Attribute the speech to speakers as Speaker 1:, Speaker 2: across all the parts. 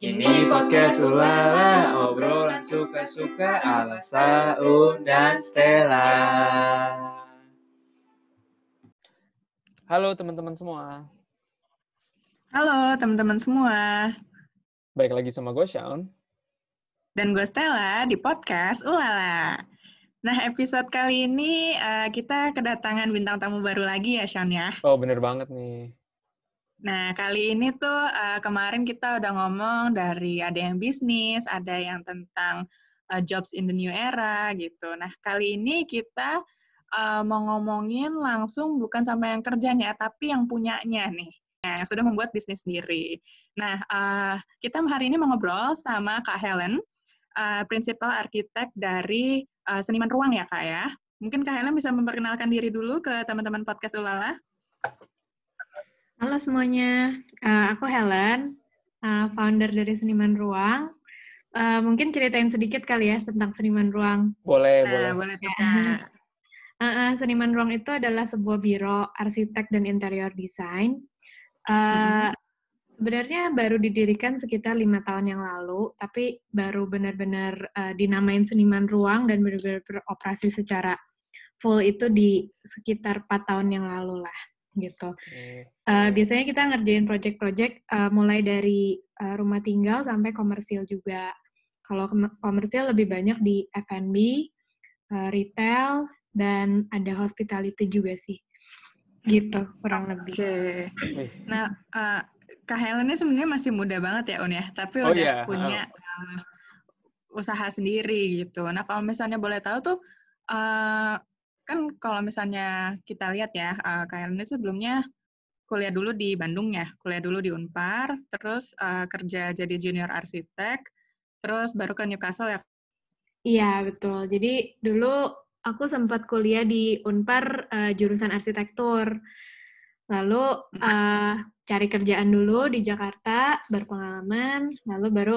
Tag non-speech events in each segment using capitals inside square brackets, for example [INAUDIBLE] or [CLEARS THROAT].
Speaker 1: Ini podcast Ulala, obrolan suka-suka ala Saun dan Stella.
Speaker 2: Halo teman-teman semua.
Speaker 3: Halo teman-teman semua.
Speaker 2: Balik lagi sama gue Shaun.
Speaker 3: Dan gue Stella di podcast Ulala. Nah, episode kali ini uh, kita kedatangan bintang tamu baru lagi ya, Sean ya.
Speaker 2: Oh, bener banget nih.
Speaker 3: Nah, kali ini tuh uh, kemarin kita udah ngomong dari ada yang bisnis, ada yang tentang uh, jobs in the new era gitu. Nah, kali ini kita uh, mau ngomongin langsung bukan sama yang kerjanya, tapi yang punyanya nih. Nah, yang sudah membuat bisnis sendiri. Nah, uh, kita hari ini mau ngobrol sama Kak Helen, uh, prinsipal arsitek dari uh, Seniman Ruang ya, Kak ya. Mungkin Kak Helen bisa memperkenalkan diri dulu ke teman-teman podcast Ulala.
Speaker 4: Halo semuanya, uh, aku Helen, uh, founder dari Seniman Ruang. Uh, mungkin ceritain sedikit kali ya tentang Seniman Ruang.
Speaker 2: Boleh,
Speaker 3: nah,
Speaker 2: boleh.
Speaker 3: Boleh tuh, Kak.
Speaker 4: Uh, [LAUGHS] uh, Seniman Ruang itu adalah sebuah biro arsitek dan interior design. Uh, mm-hmm. Sebenarnya baru didirikan sekitar lima tahun yang lalu, tapi baru benar-benar uh, dinamain Seniman Ruang dan benar-benar beroperasi secara full itu di sekitar empat tahun yang lalu lah, gitu. Uh, biasanya kita ngerjain project-project uh, mulai dari uh, rumah tinggal sampai komersil juga. Kalau komersil lebih banyak di F&B, uh, retail, dan ada hospitality juga sih. Gitu, kurang lebih.
Speaker 3: Oke. Okay. Nah, uh, Kak Helen ini sebenarnya masih muda banget ya, Un ya, tapi
Speaker 2: oh,
Speaker 3: udah
Speaker 2: yeah.
Speaker 3: punya uh, usaha sendiri gitu. Nah, kalau misalnya boleh tahu tuh, uh, kan kalau misalnya kita lihat ya, uh, Kak Helen ini sebelumnya kuliah dulu di Bandung ya, kuliah dulu di Unpar, terus uh, kerja jadi junior arsitek, terus baru ke Newcastle ya?
Speaker 4: Iya, betul. Jadi dulu aku sempat kuliah di Unpar uh, jurusan arsitektur. Lalu uh, cari kerjaan dulu di Jakarta, berpengalaman, lalu baru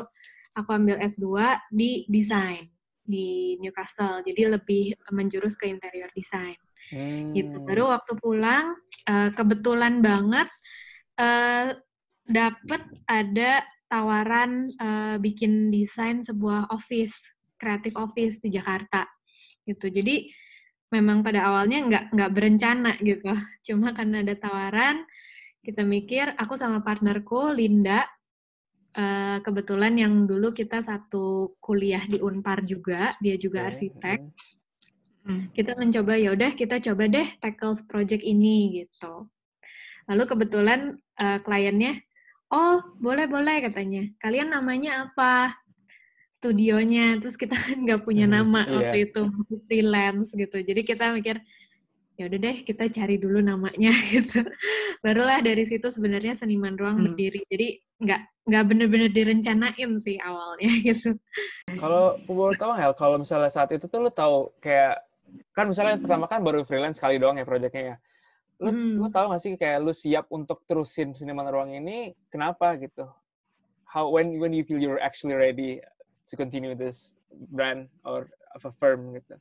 Speaker 4: aku ambil S2 di desain di Newcastle. Jadi lebih menjurus ke interior design. Hmm. Gitu. Baru waktu pulang, uh, kebetulan banget uh, dapet ada tawaran uh, bikin desain sebuah office, kreatif office di Jakarta. Gitu. Jadi memang pada awalnya nggak nggak berencana gitu. [LAUGHS] Cuma karena ada tawaran, kita mikir aku sama partnerku Linda uh, kebetulan yang dulu kita satu kuliah di Unpar juga, dia juga arsitek. Hmm. Kita mencoba ya udah kita coba deh tackle project ini gitu. Lalu kebetulan uh, kliennya, oh boleh boleh katanya. Kalian namanya apa? studionya terus kita kan [LAUGHS] nggak punya nama hmm, waktu yeah. itu freelance gitu jadi kita mikir ya udah deh kita cari dulu namanya [LAUGHS] gitu barulah dari situ sebenarnya seniman ruang hmm. berdiri jadi nggak nggak bener-bener direncanain sih awalnya [LAUGHS] gitu
Speaker 2: kalau boleh tahu Hel kalau misalnya saat itu tuh lu tahu kayak kan misalnya pertama kan baru freelance sekali doang ya proyeknya ya lu hmm. lu tahu gak sih kayak lu siap untuk terusin seniman ruang ini kenapa gitu how when when you feel you're actually ready to continue this brand or of a firm gitu?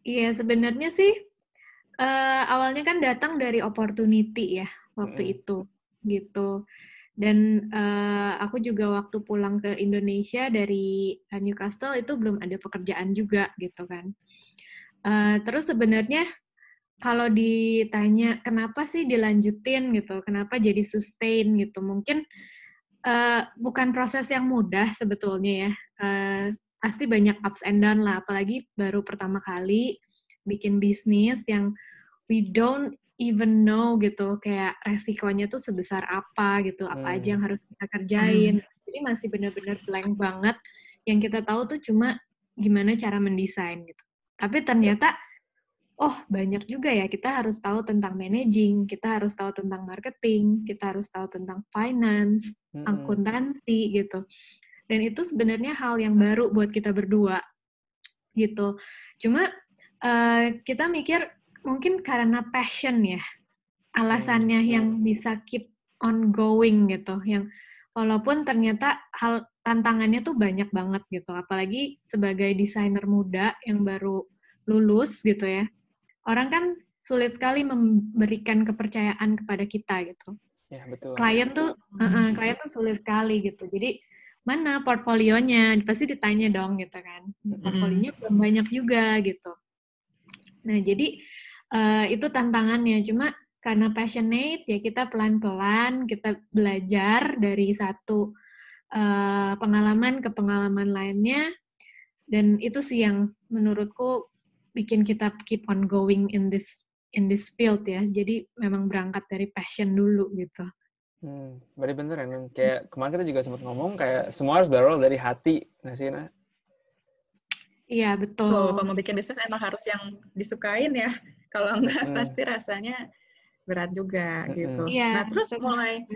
Speaker 4: Iya, sebenarnya sih uh, awalnya kan datang dari opportunity ya waktu mm. itu gitu. Dan uh, aku juga waktu pulang ke Indonesia dari Newcastle itu belum ada pekerjaan juga gitu kan. Uh, terus sebenarnya kalau ditanya kenapa sih dilanjutin gitu, kenapa jadi sustain gitu, mungkin uh, bukan proses yang mudah sebetulnya ya. Uh, pasti banyak ups and down lah, apalagi baru pertama kali bikin bisnis yang we don't even know gitu, kayak resikonya tuh sebesar apa gitu, apa hmm. aja yang harus kita kerjain. Hmm. Jadi masih benar-benar blank banget. Yang kita tahu tuh cuma gimana cara mendesain gitu. Tapi ternyata oh banyak juga ya kita harus tahu tentang managing, kita harus tahu tentang marketing, kita harus tahu tentang finance, hmm. akuntansi gitu. Dan itu sebenarnya hal yang baru buat kita berdua gitu. Cuma uh, kita mikir mungkin karena passion ya, alasannya hmm. yang bisa keep ongoing gitu, yang walaupun ternyata hal tantangannya tuh banyak banget gitu, apalagi sebagai desainer muda yang baru lulus gitu ya orang kan sulit sekali memberikan kepercayaan kepada kita gitu.
Speaker 2: Ya, betul.
Speaker 4: Klien tuh, uh, uh, klien tuh sulit sekali gitu. Jadi mana portfolionya? Pasti ditanya dong gitu kan. Portfolionya belum banyak juga gitu. Nah jadi uh, itu tantangannya. Cuma karena passionate ya kita pelan-pelan kita belajar dari satu uh, pengalaman ke pengalaman lainnya dan itu sih yang menurutku bikin kita keep on going in this in this field ya. Jadi memang berangkat dari passion dulu gitu.
Speaker 2: Hmm, berarti bener ya. Kayak kemarin kita juga sempat ngomong kayak semua harus berawal dari hati, nggak sih, Nah?
Speaker 4: Iya, betul.
Speaker 3: Oh, kalau mau bikin bisnis emang harus yang disukain ya. [LAUGHS] Kalau enggak hmm. pasti rasanya berat juga hmm. gitu.
Speaker 4: Iya,
Speaker 3: nah, terus betul. mulai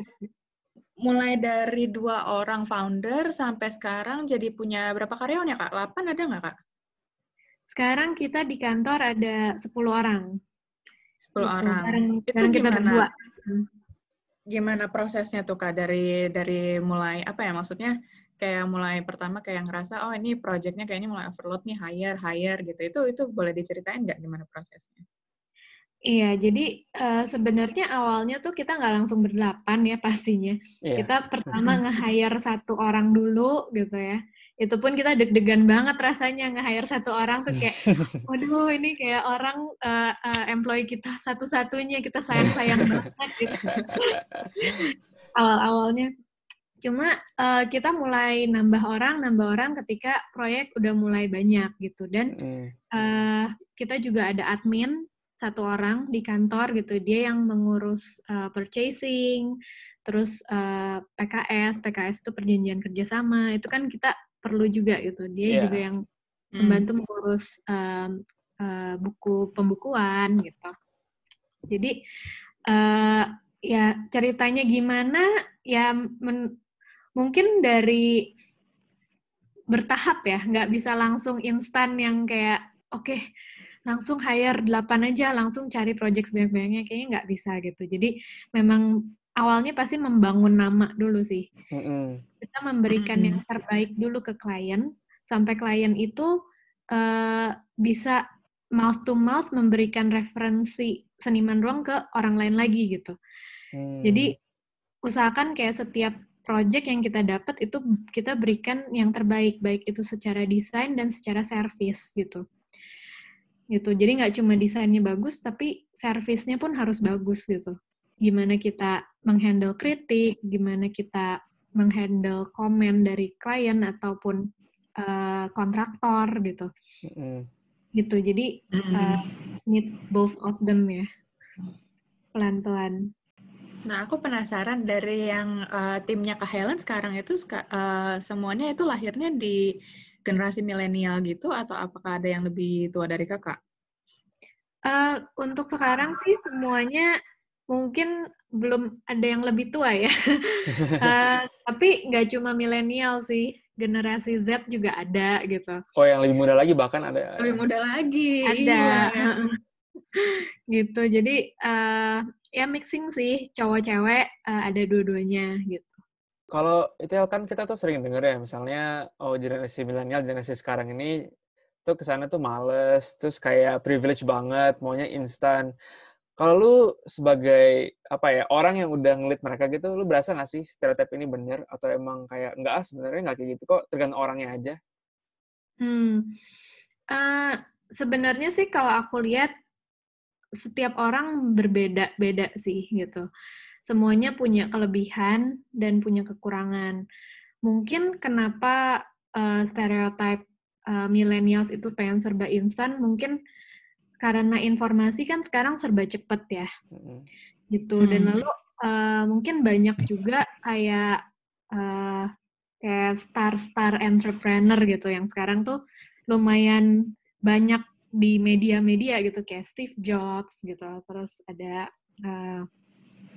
Speaker 3: mulai dari dua orang founder sampai sekarang jadi punya berapa karyawan ya, Kak? 8 ada nggak, Kak?
Speaker 4: Sekarang kita di kantor ada 10 orang.
Speaker 3: 10 gitu. orang. Bareng,
Speaker 4: itu bareng kita berdua.
Speaker 3: Gimana prosesnya tuh Kak dari dari mulai apa ya maksudnya kayak mulai pertama kayak ngerasa oh ini projectnya kayaknya mulai overload nih hire hire gitu itu itu boleh diceritain nggak gimana prosesnya?
Speaker 4: Iya, jadi uh, sebenarnya awalnya tuh kita nggak langsung berdelapan ya pastinya. Yeah. Kita pertama [LAUGHS] nge-hire satu orang dulu gitu ya itu pun kita deg-degan banget rasanya nge-hire satu orang tuh kayak [LAUGHS] waduh ini kayak orang uh, uh, employee kita satu-satunya kita sayang-sayang [LAUGHS] banget gitu. awal-awalnya. Cuma uh, kita mulai nambah orang nambah orang ketika proyek udah mulai banyak gitu. Dan uh, kita juga ada admin satu orang di kantor gitu. Dia yang mengurus uh, purchasing terus uh, PKS PKS itu perjanjian kerjasama. Itu kan kita perlu juga gitu. Dia yeah. juga yang hmm. membantu hmm. mengurus um, uh, buku pembukuan gitu. Jadi uh, ya ceritanya gimana ya men, mungkin dari bertahap ya, nggak bisa langsung instan yang kayak oke okay, langsung hire delapan aja, langsung cari project sebanyak-banyaknya kayaknya nggak bisa gitu. Jadi memang awalnya pasti membangun nama dulu sih. Mm-hmm. Kita memberikan mm-hmm. yang terbaik dulu ke klien, sampai klien itu uh, bisa mouth to mouth memberikan referensi seniman ruang ke orang lain lagi gitu. Mm. Jadi usahakan kayak setiap project yang kita dapat itu kita berikan yang terbaik, baik itu secara desain dan secara service gitu. Gitu. Jadi nggak cuma desainnya bagus, tapi servisnya pun harus bagus gitu gimana kita menghandle kritik, gimana kita menghandle komen dari klien ataupun uh, kontraktor gitu. Mm-hmm. Gitu. Jadi uh, needs both of them ya. Pelan-pelan.
Speaker 3: Nah, aku penasaran dari yang uh, timnya Kak Helen sekarang itu uh, semuanya itu lahirnya di generasi milenial gitu atau apakah ada yang lebih tua dari kakak?
Speaker 4: Uh, untuk sekarang sih semuanya mungkin belum ada yang lebih tua ya. uh, [LAUGHS] tapi nggak cuma milenial sih, generasi Z juga ada gitu.
Speaker 2: Oh, yang lebih muda lagi bahkan ada.
Speaker 3: Lebih muda lagi.
Speaker 4: Ada. Iya. gitu. Jadi uh, ya mixing sih, cowok-cewek uh, ada dua-duanya gitu.
Speaker 2: Kalau itu kan kita tuh sering denger ya, misalnya oh generasi milenial, generasi sekarang ini tuh ke sana tuh males, terus kayak privilege banget, maunya instan kalau lu sebagai apa ya orang yang udah ngelit mereka gitu, lu berasa nggak sih stereotip ini bener atau emang kayak enggak ah sebenarnya nggak kayak gitu kok tergantung orangnya aja?
Speaker 4: Hmm, uh, sebenarnya sih kalau aku lihat setiap orang berbeda-beda sih gitu. Semuanya punya kelebihan dan punya kekurangan. Mungkin kenapa uh, stereotip uh, millennials itu pengen serba instan, mungkin karena informasi kan sekarang serba cepet ya, mm-hmm. gitu. Dan hmm. lalu uh, mungkin banyak juga kayak uh, kayak star-star entrepreneur gitu yang sekarang tuh lumayan banyak di media-media gitu kayak Steve Jobs gitu, terus ada uh,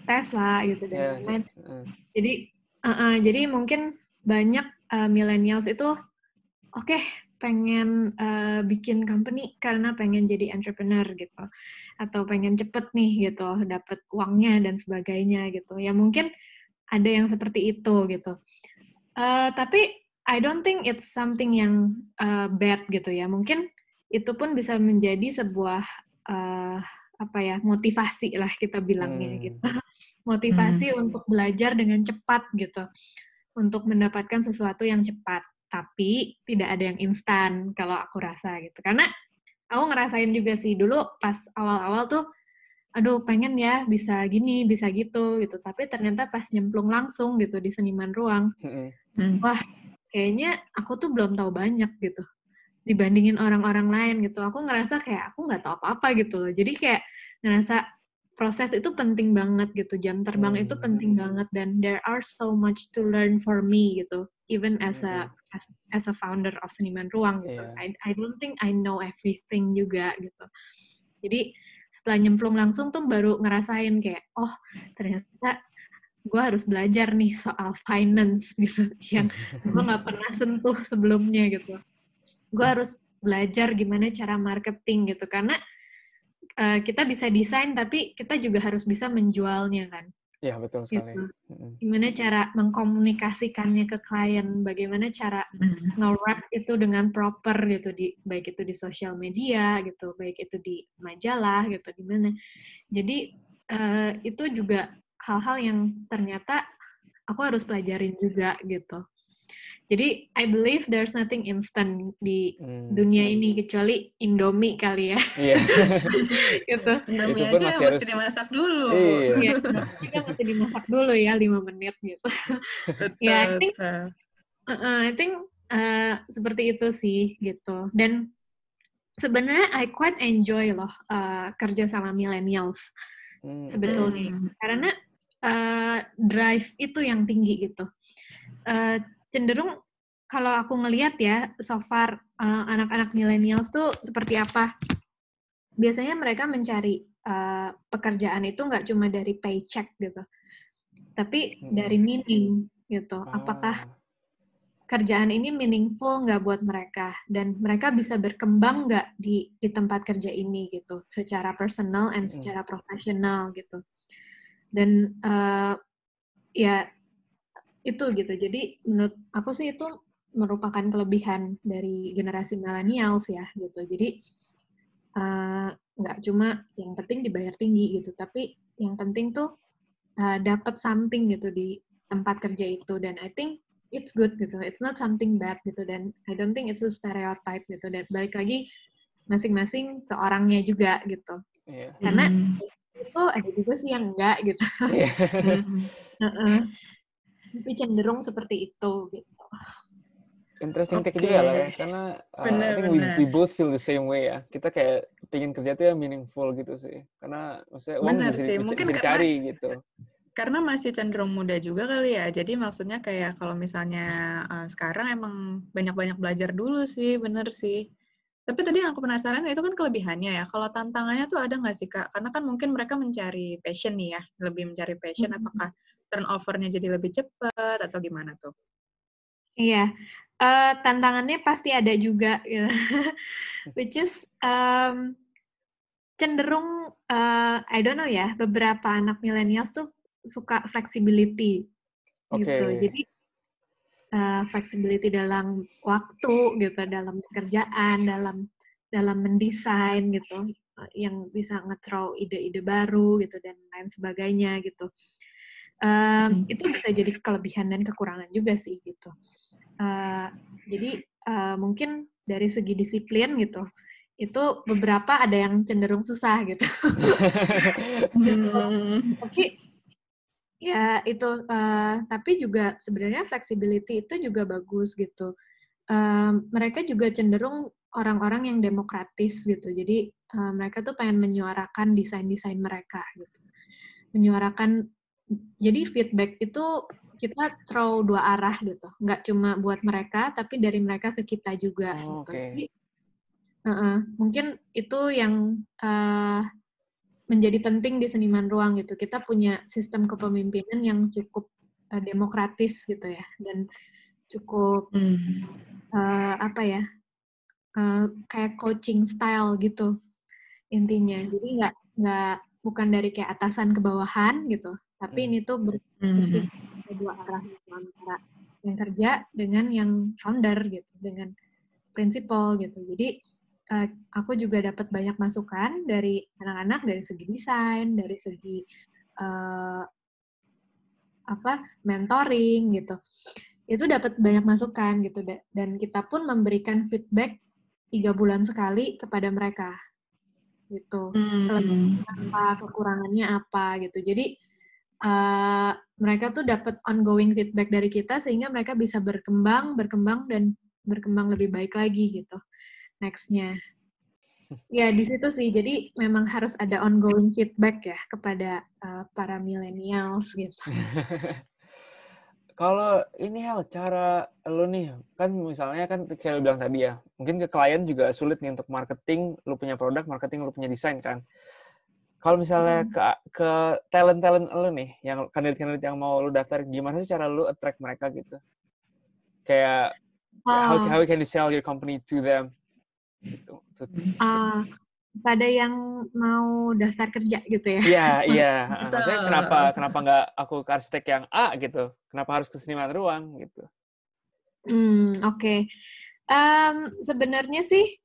Speaker 4: Tesla gitu dan yeah, lain-lain. Uh. Jadi uh, uh, jadi mungkin banyak uh, millennials itu oke okay, pengen uh, bikin company karena pengen jadi entrepreneur gitu atau pengen cepet nih gitu dapat uangnya dan sebagainya gitu ya mungkin ada yang seperti itu gitu uh, tapi I don't think it's something yang uh, bad gitu ya mungkin itu pun bisa menjadi sebuah uh, apa ya motivasi lah kita bilangnya hmm. gitu [LAUGHS] motivasi hmm. untuk belajar dengan cepat gitu, untuk mendapatkan sesuatu yang cepat. Tapi tidak ada yang instan kalau aku rasa gitu. Karena aku ngerasain juga sih dulu pas awal-awal tuh, aduh pengen ya bisa gini, bisa gitu gitu. Tapi ternyata pas nyemplung langsung gitu di seniman ruang, hmm. wah kayaknya aku tuh belum tahu banyak gitu dibandingin orang-orang lain gitu. Aku ngerasa kayak aku nggak tahu apa-apa gitu loh. Jadi kayak ngerasa proses itu penting banget gitu. Jam terbang hmm. itu penting banget dan there are so much to learn for me gitu. Even as a as, as a founder of Seniman Ruang gitu. Yeah. I I don't think I know everything juga gitu. Jadi setelah nyemplung langsung tuh baru ngerasain kayak oh ternyata gue harus belajar nih soal finance gitu [LAUGHS] yang gue nggak pernah sentuh sebelumnya gitu. Gue harus belajar gimana cara marketing gitu karena uh, kita bisa desain tapi kita juga harus bisa menjualnya kan.
Speaker 2: Iya betul sekali. Gitu.
Speaker 4: Gimana cara mengkomunikasikannya ke klien, bagaimana cara mm. nge-wrap itu dengan proper gitu di baik itu di sosial media gitu, baik itu di majalah gitu, gimana. Jadi uh, itu juga hal-hal yang ternyata aku harus pelajarin juga gitu. Jadi I believe there's nothing instant di hmm. dunia ini kecuali Indomie kali ya.
Speaker 2: Iya. [LAUGHS]
Speaker 3: gitu. Indomie aja yang mesti dimasak dulu.
Speaker 4: Iya. iya kita mesti dimasak dulu ya lima menit gitu. ya, I think, uh, I think uh, seperti itu sih gitu. Dan sebenarnya I quite enjoy loh uh, kerja sama millennials hmm. sebetulnya hmm. karena uh, drive itu yang tinggi gitu. Uh, cenderung kalau aku ngelihat ya so far uh, anak-anak millennials tuh seperti apa? Biasanya mereka mencari uh, pekerjaan itu nggak cuma dari paycheck gitu tapi hmm. dari meaning gitu. Apakah kerjaan ini meaningful nggak buat mereka? Dan mereka bisa berkembang nggak di di tempat kerja ini gitu secara personal and secara profesional gitu. Dan uh, ya itu gitu. Jadi menurut aku sih itu merupakan kelebihan dari generasi millennials ya gitu. Jadi uh, nggak cuma yang penting dibayar tinggi gitu, tapi yang penting tuh uh, dapat something gitu di tempat kerja itu dan I think it's good gitu. It's not something bad gitu dan I don't think it's a stereotype gitu. Dan balik lagi masing-masing ke orangnya juga gitu. Yeah. Karena mm. itu ada juga sih yang enggak gitu. Yeah. uh -uh tapi cenderung seperti itu gitu.
Speaker 2: Interesting okay. take juga lah ya, karena uh, bener, I think we, we both feel the same way ya. Kita kayak pengen kerja tuh ya meaningful gitu sih. Karena maksudnya uang bisa, sih. Mungkin bisa dicari gitu.
Speaker 3: Karena masih cenderung muda juga kali ya. Jadi maksudnya kayak kalau misalnya uh, sekarang emang banyak-banyak belajar dulu sih, bener sih. Tapi tadi yang aku penasaran itu kan kelebihannya ya. Kalau tantangannya tuh ada nggak sih kak? Karena kan mungkin mereka mencari passion nih ya, lebih mencari passion. Mm -hmm. Apakah turnover-nya jadi lebih cepat atau gimana tuh?
Speaker 4: Iya, uh, tantangannya pasti ada juga, gitu. which is um, cenderung uh, I don't know ya, beberapa anak millennials tuh suka flexibility, okay. gitu. Jadi uh, flexibility dalam waktu, gitu, dalam pekerjaan, dalam dalam mendesain, gitu, yang bisa nge-throw ide-ide baru, gitu, dan lain sebagainya, gitu um, itu bisa jadi kelebihan dan kekurangan juga sih gitu. Uh, jadi uh, mungkin dari segi disiplin gitu, itu beberapa ada yang cenderung susah gitu. [LAUGHS] hmm. Tapi ya itu, uh, tapi juga sebenarnya flexibility itu juga bagus gitu. Uh, mereka juga cenderung orang-orang yang demokratis gitu. Jadi uh, mereka tuh pengen menyuarakan desain-desain mereka gitu, menyuarakan jadi feedback itu kita throw dua arah gitu, nggak cuma buat mereka, tapi dari mereka ke kita juga. Oh, gitu. Okay. Jadi, uh -uh, mungkin itu yang uh, menjadi penting di seniman ruang gitu. Kita punya sistem kepemimpinan yang cukup uh, demokratis gitu ya, dan cukup hmm. uh, apa ya, uh, kayak coaching style gitu intinya. Jadi nggak nggak bukan dari kayak atasan ke bawahan gitu, tapi hmm. ini tuh bersih hmm. dua arah gitu, antara yang kerja dengan yang founder gitu, dengan prinsipal gitu. Jadi uh, aku juga dapat banyak masukan dari anak-anak dari segi desain, dari segi uh, apa mentoring gitu itu dapat banyak masukan gitu dan kita pun memberikan feedback tiga bulan sekali kepada mereka gitu hmm. apa kekurangannya apa gitu jadi uh, mereka tuh dapat ongoing feedback dari kita sehingga mereka bisa berkembang berkembang dan berkembang lebih baik lagi gitu. Nextnya. [LAUGHS] Ya di situ sih. Jadi memang harus ada ongoing feedback ya kepada uh, para millennials gitu. [LAUGHS]
Speaker 2: Kalau ini hal cara lo nih kan misalnya kan kayak lo bilang tadi ya, mungkin ke klien juga sulit nih untuk marketing, lo punya produk, marketing lo punya desain kan. Kalau misalnya hmm. ke ke talent talent lo nih, yang kandidat-kandidat yang mau lo daftar, gimana sih cara lo attract mereka gitu? Kayak how how can you sell your company to them? Gitu.
Speaker 4: Uh, pada yang mau daftar kerja gitu ya.
Speaker 2: Iya, [LAUGHS] iya. Maksudnya kenapa kenapa nggak aku ke arsitek yang A gitu? Kenapa harus ke seniman ruang gitu?
Speaker 4: Hmm, oke. Okay. Um, sebenarnya sih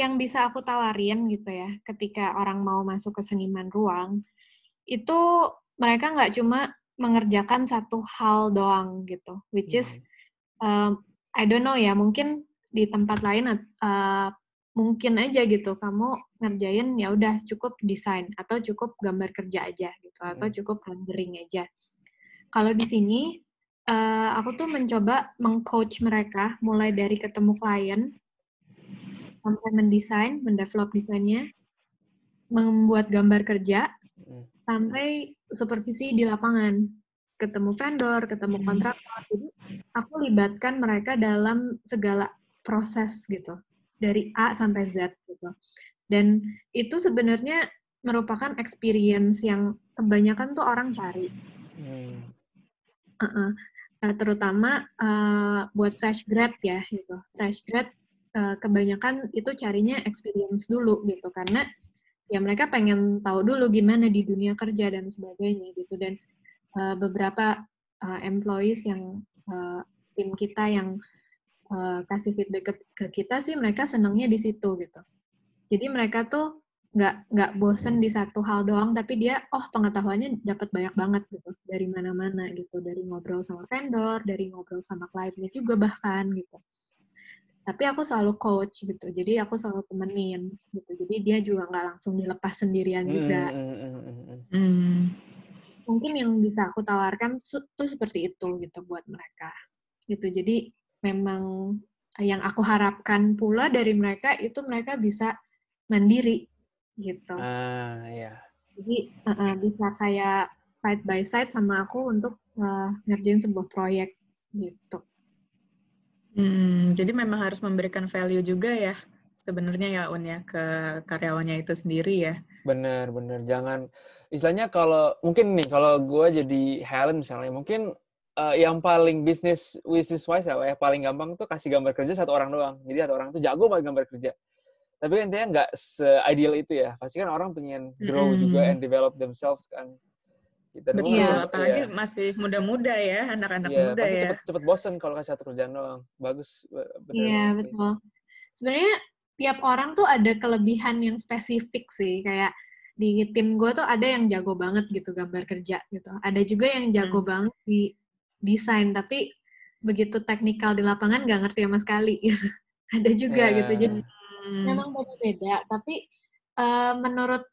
Speaker 4: yang bisa aku tawarin gitu ya, ketika orang mau masuk ke seniman ruang, itu mereka nggak cuma mengerjakan satu hal doang gitu, which is um, I don't know ya, mungkin di tempat lain uh, mungkin aja gitu kamu ngerjain ya udah cukup desain atau cukup gambar kerja aja gitu atau hmm. cukup rendering aja. Kalau di sini uh, aku tuh mencoba mengcoach mereka mulai dari ketemu klien sampai mendesain, mendevelop desainnya, membuat gambar kerja hmm. sampai supervisi di lapangan, ketemu vendor, ketemu hmm. kontraktor. Jadi aku libatkan mereka dalam segala proses gitu dari A sampai Z gitu. Dan itu sebenarnya merupakan experience yang kebanyakan tuh orang cari. Hmm. Uh -uh. Uh, terutama uh, buat fresh grad ya gitu. Fresh grad uh, kebanyakan itu carinya experience dulu gitu karena ya mereka pengen tahu dulu gimana di dunia kerja dan sebagainya gitu dan uh, beberapa uh, employees yang uh, tim kita yang uh, kasih feedback ke, ke kita sih mereka senangnya di situ gitu. Jadi mereka tuh nggak nggak bosen di satu hal doang, tapi dia oh pengetahuannya dapat banyak banget gitu dari mana-mana gitu, dari ngobrol sama vendor, dari ngobrol sama kliennya juga bahkan gitu. Tapi aku selalu coach gitu, jadi aku selalu temenin gitu. Jadi dia juga nggak langsung dilepas sendirian juga. Mm, mm, mm, mm. Mungkin yang bisa aku tawarkan tuh seperti itu gitu buat mereka gitu. Jadi memang yang aku harapkan pula dari mereka itu mereka bisa mandiri gitu.
Speaker 2: Ah, ya.
Speaker 4: Jadi uh, bisa kayak side by side sama aku untuk uh, ngerjain sebuah proyek gitu.
Speaker 3: Hmm, jadi memang harus memberikan value juga ya sebenarnya ya Un ya ke karyawannya itu sendiri ya.
Speaker 2: Bener bener jangan istilahnya kalau mungkin nih kalau gue jadi Helen misalnya mungkin uh, yang paling bisnis bisnis wise ya, ya paling gampang tuh kasih gambar kerja satu orang doang. Jadi satu orang tuh jago banget gambar kerja. Tapi intinya nggak se-ideal itu ya. Pasti kan orang pengen grow mm. juga and develop themselves kan.
Speaker 3: Gitu. Betul, ya, apalagi ya. masih muda-muda ya, anak-anak ya, muda pasti
Speaker 2: ya. Cepet, cepet bosen kalau kasih satu kerjaan doang. Bagus.
Speaker 4: Iya, betul. Sebenarnya tiap orang tuh ada kelebihan yang spesifik sih. Kayak di tim gue tuh ada yang jago banget gitu gambar kerja gitu. Ada juga yang jago hmm. banget di desain tapi begitu teknikal di lapangan nggak ngerti sama sekali [LAUGHS] ada juga yeah. gitu jadi hmm. memang beda-beda tapi uh, menurut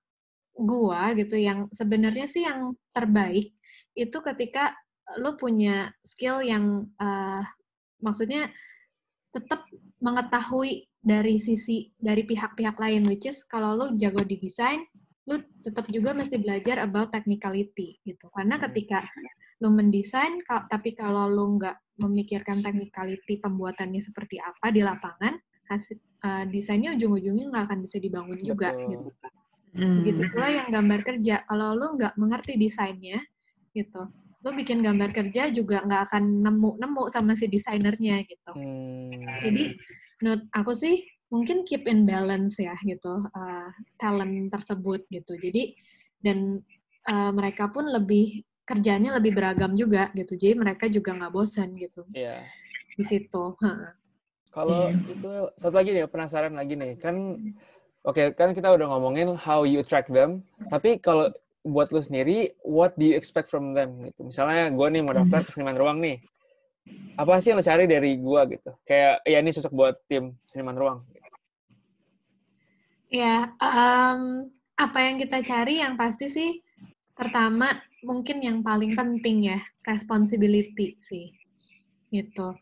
Speaker 4: gua gitu yang sebenarnya sih yang terbaik itu ketika lo punya skill yang uh, maksudnya tetap mengetahui dari sisi dari pihak-pihak lain which is kalau lo jago di desain lo tetap juga mesti belajar about technicality gitu karena ketika lo mendesain, tapi kalau lo nggak memikirkan technicality pembuatannya seperti apa di lapangan, hasil uh, desainnya ujung-ujungnya nggak akan bisa dibangun juga Betul. gitu. Hmm. Begitu pula yang gambar kerja, kalau lo nggak mengerti desainnya, gitu, lo bikin gambar kerja juga nggak akan nemu-nemu sama si desainernya gitu. Hmm. Jadi menurut aku sih mungkin keep in balance ya gitu uh, talent tersebut gitu. Jadi dan uh, mereka pun lebih kerjanya lebih beragam juga gitu. Jadi mereka juga nggak bosan gitu.
Speaker 2: Iya. Yeah.
Speaker 4: Di situ.
Speaker 2: Kalau yeah. itu satu lagi nih penasaran lagi nih kan oke okay, kan kita udah ngomongin how you attract them tapi kalau buat lu sendiri, what do you expect from them gitu. Misalnya gue nih mau daftar ke seniman ruang nih, apa sih yang lo cari dari gue gitu? Kayak ya ini cocok buat tim seniman ruang.
Speaker 4: Ya, um, apa yang kita cari yang pasti sih pertama mungkin yang paling penting ya responsibility sih gitu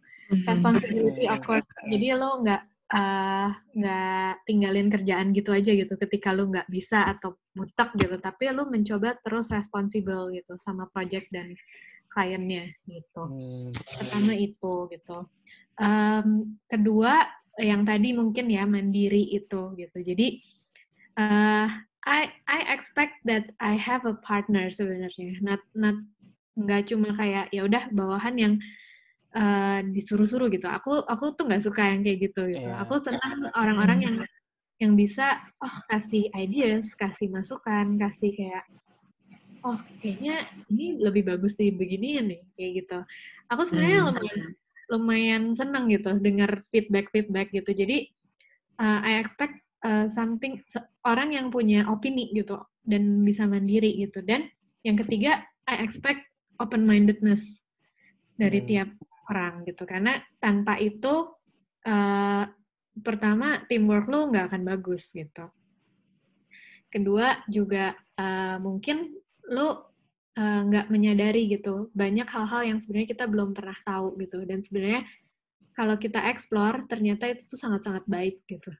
Speaker 4: responsibility of course jadi lo nggak uh, nggak tinggalin kerjaan gitu aja gitu ketika lo nggak bisa atau butek gitu tapi lo mencoba terus responsible gitu sama project dan kliennya gitu. Hmm. pertama itu gitu. Um, kedua yang tadi mungkin ya mandiri itu gitu. Jadi uh, I I expect that I have a partner sebenarnya, not not nggak cuma kayak ya udah bawahan yang uh, disuruh-suruh gitu. Aku aku tuh nggak suka yang kayak gitu gitu. Yeah. Aku senang orang-orang yang yang bisa oh kasih ideas, kasih masukan, kasih kayak oh kayaknya ini lebih bagus di begini nih kayak gitu. Aku sebenarnya hmm. lumayan lumayan senang gitu dengar feedback feedback gitu. Jadi uh, I expect uh, something orang yang punya opini gitu dan bisa mandiri gitu dan yang ketiga I expect open mindedness dari hmm. tiap orang gitu. Karena tanpa itu uh, pertama teamwork lo nggak akan bagus gitu. Kedua juga uh, mungkin lo nggak uh, menyadari gitu banyak hal-hal yang sebenarnya kita belum pernah tahu gitu. Dan sebenarnya kalau kita explore ternyata itu tuh sangat-sangat baik gitu.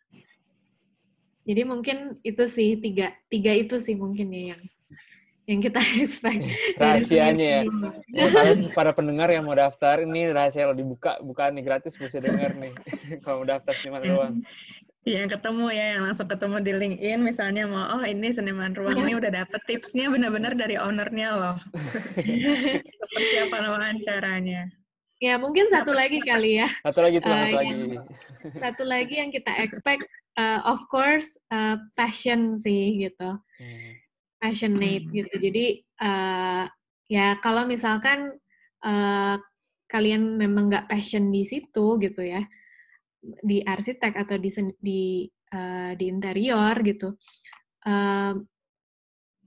Speaker 4: Jadi mungkin itu sih tiga tiga itu sih mungkin ya yang yang kita [LAUGHS] expect.
Speaker 2: Rahasianya ya. ya. Kalian para pendengar yang mau daftar ini rahasia lo dibuka bukan nih gratis bisa denger nih [LAUGHS] kalau mau daftar seniman ruang.
Speaker 3: Yang ketemu ya, yang langsung ketemu di LinkedIn misalnya mau oh ini seniman ruang ini udah dapet tipsnya benar-benar dari ownernya loh. [LAUGHS] Persiapan wawancaranya.
Speaker 4: Ya mungkin satu lagi kali ya.
Speaker 2: Satu lagi tuh, uh, satu lagi.
Speaker 4: Satu lagi yang kita expect uh, of course uh, passion sih gitu hmm. Passionate hmm. gitu. Jadi uh, ya kalau misalkan uh, kalian memang nggak passion di situ gitu ya di arsitek atau di di uh, di interior gitu uh,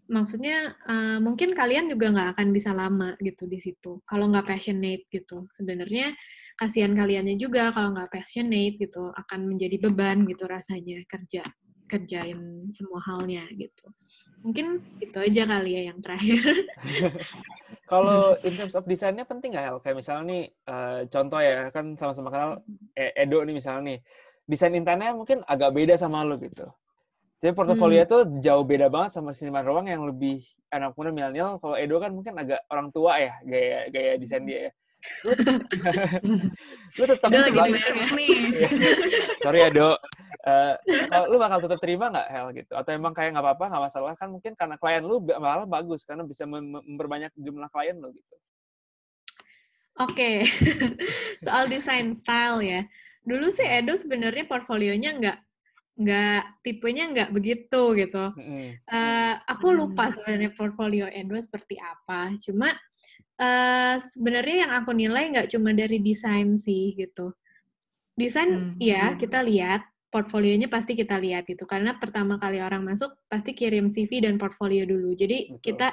Speaker 4: maksudnya uh, mungkin kalian juga nggak akan bisa lama gitu di situ kalau nggak passionate gitu. Sebenarnya kasihan kaliannya juga kalau nggak passionate gitu akan menjadi beban gitu rasanya kerja kerjain semua halnya gitu mungkin itu aja kali ya yang terakhir [LAUGHS]
Speaker 2: kalau in terms of desainnya penting nggak Hel? kayak misalnya nih uh, contoh ya kan sama-sama kenal eh, Edo nih misalnya nih desain intannya mungkin agak beda sama lo gitu jadi portofolio hmm. tuh jauh beda banget sama seniman ruang yang lebih anak muda milenial. Kalau Edo kan mungkin agak orang tua ya gaya gaya desain dia ya lu, lu [LAUGHS] tetap
Speaker 3: lagi nih. [LAUGHS]
Speaker 2: Sorry ya, Dok. Uh, lu bakal tetap terima nggak Hel gitu? Atau emang kayak nggak apa-apa, nggak masalah kan mungkin karena klien lu malah bagus karena bisa memperbanyak jumlah klien lo gitu.
Speaker 4: Oke, okay. [LAUGHS] soal desain style ya. Dulu sih Edo sebenarnya portfolionya nggak nggak tipenya nggak begitu gitu. Uh, aku lupa sebenarnya portfolio Edo seperti apa. Cuma uh, sebenarnya yang aku nilai nggak cuma dari desain sih gitu. Desain, hmm. ya kita lihat portfolionya pasti kita lihat gitu karena pertama kali orang masuk pasti kirim CV dan portfolio dulu. Jadi Betul. kita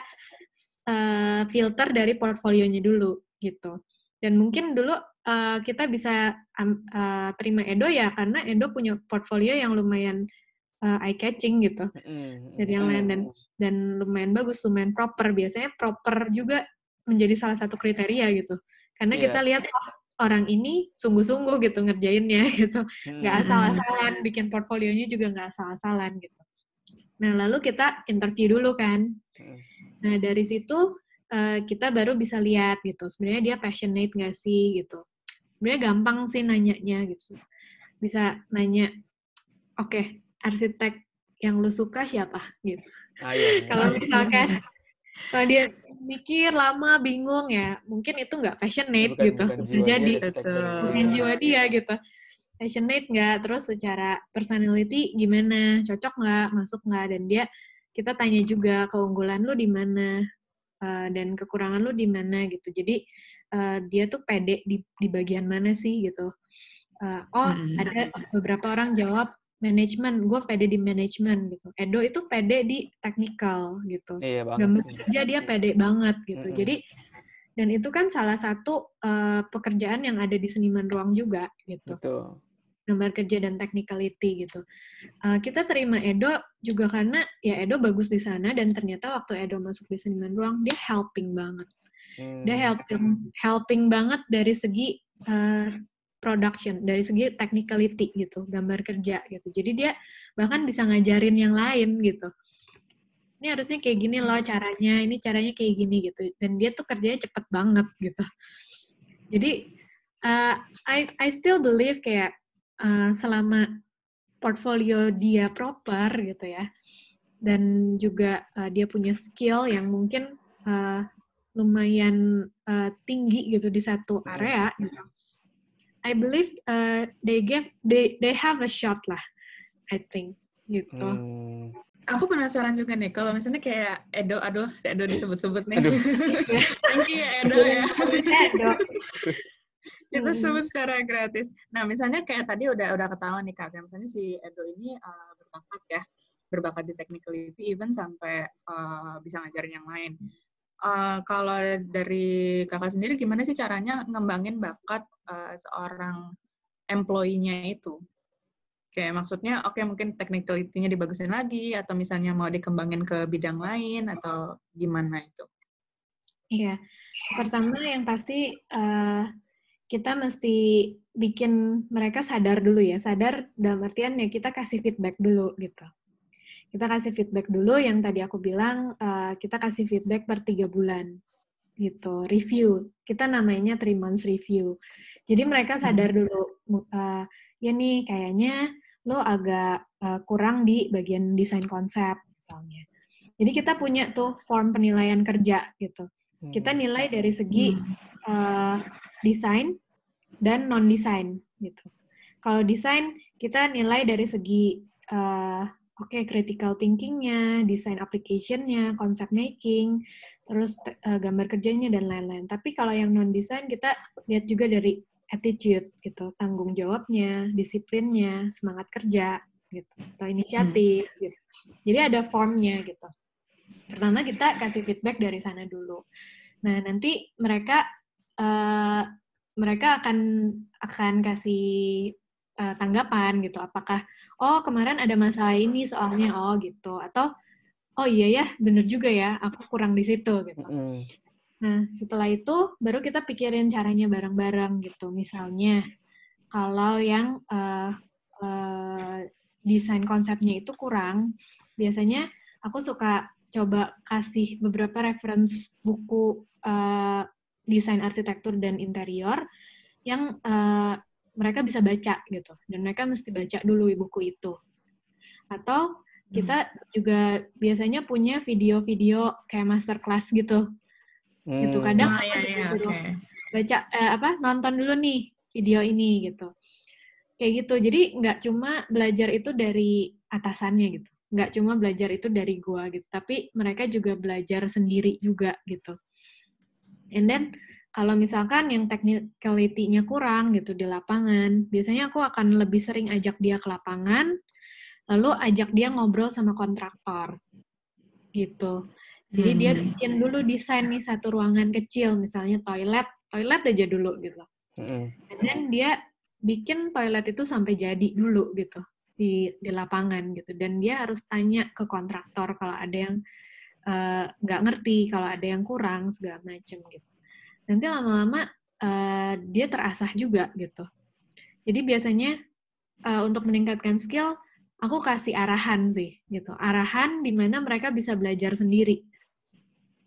Speaker 4: uh, filter dari portfolionya dulu gitu. Dan mungkin dulu uh, kita bisa um, uh, terima Edo ya karena Edo punya portfolio yang lumayan uh, eye catching gitu. Mm, dari yang lain dan dan lumayan bagus, lumayan proper. Biasanya proper juga menjadi salah satu kriteria gitu. Karena yeah. kita lihat oh, orang ini sungguh-sungguh gitu ngerjainnya [LAUGHS] gitu. Nggak hmm. asal-asalan, bikin portfolionya juga nggak asal-asalan gitu. Nah, lalu kita interview dulu kan. Hmm. Nah, dari situ uh, kita baru bisa lihat gitu. Sebenarnya dia passionate nggak sih gitu. Sebenarnya gampang sih nanyanya gitu. Bisa nanya, oke, okay, arsitek yang lu suka siapa gitu. Ah, iya, iya. Kalau misalkan kalau dia mikir lama bingung ya mungkin itu nggak passionate bukan, gitu. bukan jadi bukan jiwa dia gitu. Passionate nggak? Terus secara personality gimana? Cocok nggak? Masuk nggak? Dan dia kita tanya juga keunggulan lu di mana uh, dan kekurangan lu di mana gitu. Jadi uh, dia tuh pede di di bagian mana sih gitu. Uh, oh mm -hmm. ada beberapa orang jawab manajemen, gue pede di manajemen gitu. Edo itu pede di technical gitu.
Speaker 2: Iya banget
Speaker 4: Gambar
Speaker 2: sih.
Speaker 4: kerja dia pede banget gitu.
Speaker 2: Mm-mm.
Speaker 4: Jadi dan itu kan salah satu eh, pekerjaan yang ada di seniman ruang juga gitu.
Speaker 2: Betul.
Speaker 4: Gambar kerja dan technicality gitu. Eh, kita terima Edo juga karena ya Edo bagus di sana dan ternyata waktu Edo masuk di seniman ruang dia helping banget.
Speaker 2: Hmm.
Speaker 4: Dia helping helping banget dari segi uh, production, dari segi technicality gitu, gambar kerja gitu. Jadi dia bahkan bisa ngajarin yang lain gitu. Ini harusnya kayak gini loh caranya, ini caranya kayak gini gitu. Dan dia tuh kerjanya cepet banget gitu. Jadi uh, I I still believe kayak uh, selama portfolio dia proper gitu ya, dan juga uh, dia punya skill yang mungkin uh, lumayan uh, tinggi gitu di satu area gitu. I believe uh, they give they they have a shot lah, I think gitu.
Speaker 2: Hmm.
Speaker 3: Aku penasaran juga nih, kalau misalnya kayak Edo, aduh, si Edo disebut-sebut nih.
Speaker 2: Aduh. [LAUGHS]
Speaker 3: Thank you Edo ya.
Speaker 4: Edo.
Speaker 3: Kita
Speaker 4: Hmm.
Speaker 3: sebut secara gratis. Nah, misalnya kayak tadi udah udah ketahuan nih Kak, kayak misalnya si Edo ini uh, berbakat ya, berbakat di technicality, even sampai uh, bisa ngajarin yang lain. Uh, kalau dari kakak sendiri, gimana sih caranya ngembangin bakat uh, seorang employee-nya itu? Kayak maksudnya, oke mungkin technicality-nya dibagusin lagi, atau misalnya mau dikembangin ke bidang lain, atau gimana itu?
Speaker 4: Iya, pertama yang pasti uh, kita mesti bikin mereka sadar dulu ya, sadar dalam artian ya kita kasih feedback dulu gitu. Kita kasih feedback dulu yang tadi aku bilang uh, kita kasih feedback per tiga bulan gitu, review. Kita namanya three months review. Jadi mereka sadar dulu, uh, ya nih kayaknya lo agak uh, kurang di bagian desain konsep misalnya. Jadi kita punya tuh form penilaian kerja gitu. Kita
Speaker 2: Hmm.
Speaker 4: nilai dari segi uh, desain dan non desain gitu. Kalau desain kita nilai dari segi uh, oke critical thinkingnya, desain application-nya, concept making, terus uh, gambar kerjanya dan lain-lain. Tapi kalau yang non desain kita lihat juga dari attitude gitu, tanggung jawabnya, disiplinnya, semangat kerja gitu, atau inisiatif gitu. Jadi ada formnya gitu. Pertama kita kasih feedback dari sana dulu. Nah nanti mereka uh, mereka akan akan kasih uh, tanggapan gitu. Apakah oh kemarin ada masalah ini soalnya oh gitu atau oh iya ya bener juga ya aku kurang di situ gitu.
Speaker 2: Mm-mm.
Speaker 4: Nah setelah itu baru kita pikirin caranya bareng-bareng gitu. Misalnya kalau yang uh, uh, desain konsepnya itu kurang, biasanya aku suka coba kasih beberapa reference buku uh, desain arsitektur dan interior yang uh, mereka bisa baca gitu. Dan mereka mesti baca dulu buku itu. Atau kita juga biasanya punya video-video kayak masterclass gitu. Gitu
Speaker 2: Hmm.
Speaker 4: kadang
Speaker 3: Ah,
Speaker 4: aku
Speaker 3: iya, iya, oke.
Speaker 4: baca eh, apa nonton dulu nih video ini gitu. Kayak gitu. Jadi nggak cuma belajar itu dari atasannya gitu. Nggak cuma belajar itu dari gua gitu. Tapi mereka juga belajar sendiri juga gitu. And then kalau misalkan yang technicality-nya kurang gitu di lapangan, biasanya aku akan lebih sering ajak dia ke lapangan, lalu ajak dia ngobrol sama kontraktor. Gitu. Jadi dia
Speaker 3: Hmm.
Speaker 4: bikin dulu desain nih satu ruangan kecil, misalnya toilet, toilet aja dulu gitu.
Speaker 2: Mm-mm.
Speaker 4: Dan dia bikin toilet itu sampai jadi dulu gitu di di lapangan gitu. Dan dia harus tanya ke kontraktor kalau ada yang eh, nggak ngerti, kalau ada yang kurang segala macem gitu. Nanti lama-lama eh, dia terasah juga gitu. Jadi biasanya eh, untuk meningkatkan skill, aku kasih arahan sih gitu. Arahan di mana mereka bisa belajar sendiri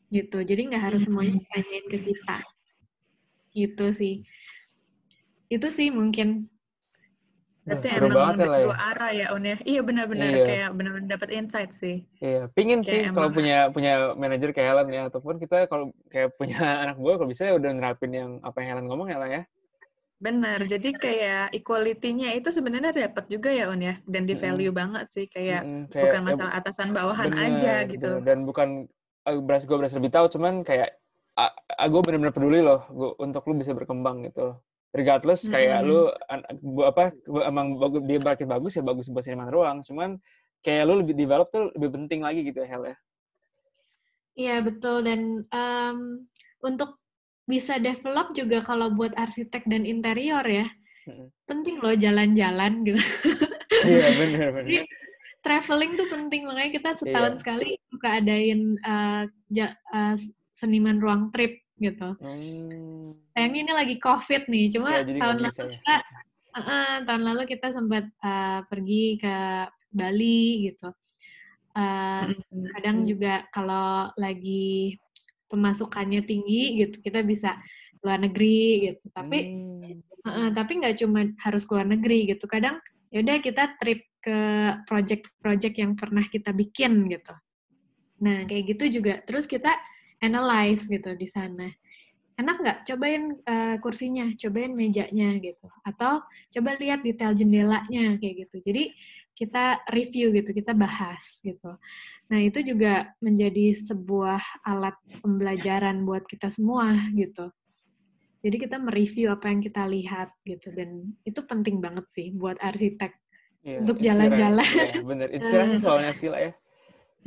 Speaker 4: gitu. Jadi nggak harus semuanya ditanyain ke kita. Gitu sih. Itu sih mungkin.
Speaker 3: Berarti
Speaker 2: seru
Speaker 3: emang
Speaker 2: banget ya lah ya.
Speaker 3: dua arah ya, Un ya. Iya benar-benar
Speaker 2: Iya.
Speaker 3: kayak benar-benar dapat insight sih.
Speaker 2: Iya, pingin
Speaker 3: Kayak
Speaker 2: sih kalau
Speaker 3: emang-
Speaker 2: punya punya manajer kayak Helen ya, ataupun kita kalau kayak punya [LAUGHS] anak gue kalau bisa ya udah nerapin yang apa yang Helen ngomong ya lah ya.
Speaker 3: Benar. Jadi kayak equality-nya itu sebenarnya dapat juga ya, Un ya. Dan di value banget sih kayak
Speaker 2: kayak
Speaker 3: bukan
Speaker 2: ya,
Speaker 3: masalah atasan bawahan aja
Speaker 2: bener,
Speaker 3: gitu.
Speaker 2: bener. Dan bukan uh, beras gue berasa lebih tahu, cuman kayak gue bener-bener peduli loh gua, untuk lu bisa berkembang gitu. Regardless kayak
Speaker 3: Mm-mm.
Speaker 2: lu apa emang bagus dia market bagus ya bagus buat seniman ruang cuman kayak lu lebih develop tuh lebih penting lagi gitu ya Hel ya
Speaker 4: Iya betul dan em, untuk bisa develop juga kalau buat arsitek dan interior ya
Speaker 2: Mm-mm.
Speaker 4: penting loh jalan-jalan gitu.
Speaker 2: iya benar benar
Speaker 4: traveling tuh penting makanya kita setahun
Speaker 2: Iya.
Speaker 4: sekali suka adain eh, ja- eh, seniman ruang trip gitu.
Speaker 2: Hmm.
Speaker 4: Sayangnya ini lagi covid nih, cuma
Speaker 2: Ya,
Speaker 4: tahun lalu
Speaker 2: ya.
Speaker 4: kita eh, tahun lalu kita sempat eh, pergi ke Bali gitu. Eh, kadang juga kalau lagi pemasukannya tinggi gitu kita bisa luar negeri gitu tapi
Speaker 2: Hmm.
Speaker 4: Heeh, tapi nggak cuma harus keluar negeri gitu. Kadang yaudah kita trip ke project-project yang pernah kita bikin gitu. Nah kayak gitu juga. Terus kita analyze gitu di sana. Enak nggak? Cobain eh, kursinya, cobain mejanya gitu. Atau coba lihat detail jendelanya kayak gitu. Jadi kita review gitu, kita bahas gitu. Nah itu juga menjadi sebuah alat pembelajaran buat kita semua gitu. Jadi kita mereview apa yang kita lihat gitu dan itu penting banget sih buat arsitek.
Speaker 2: Iya,
Speaker 4: Untuk jalan-jalan.
Speaker 2: Iya, bener inspirasi [LAUGHS] soalnya Sila ya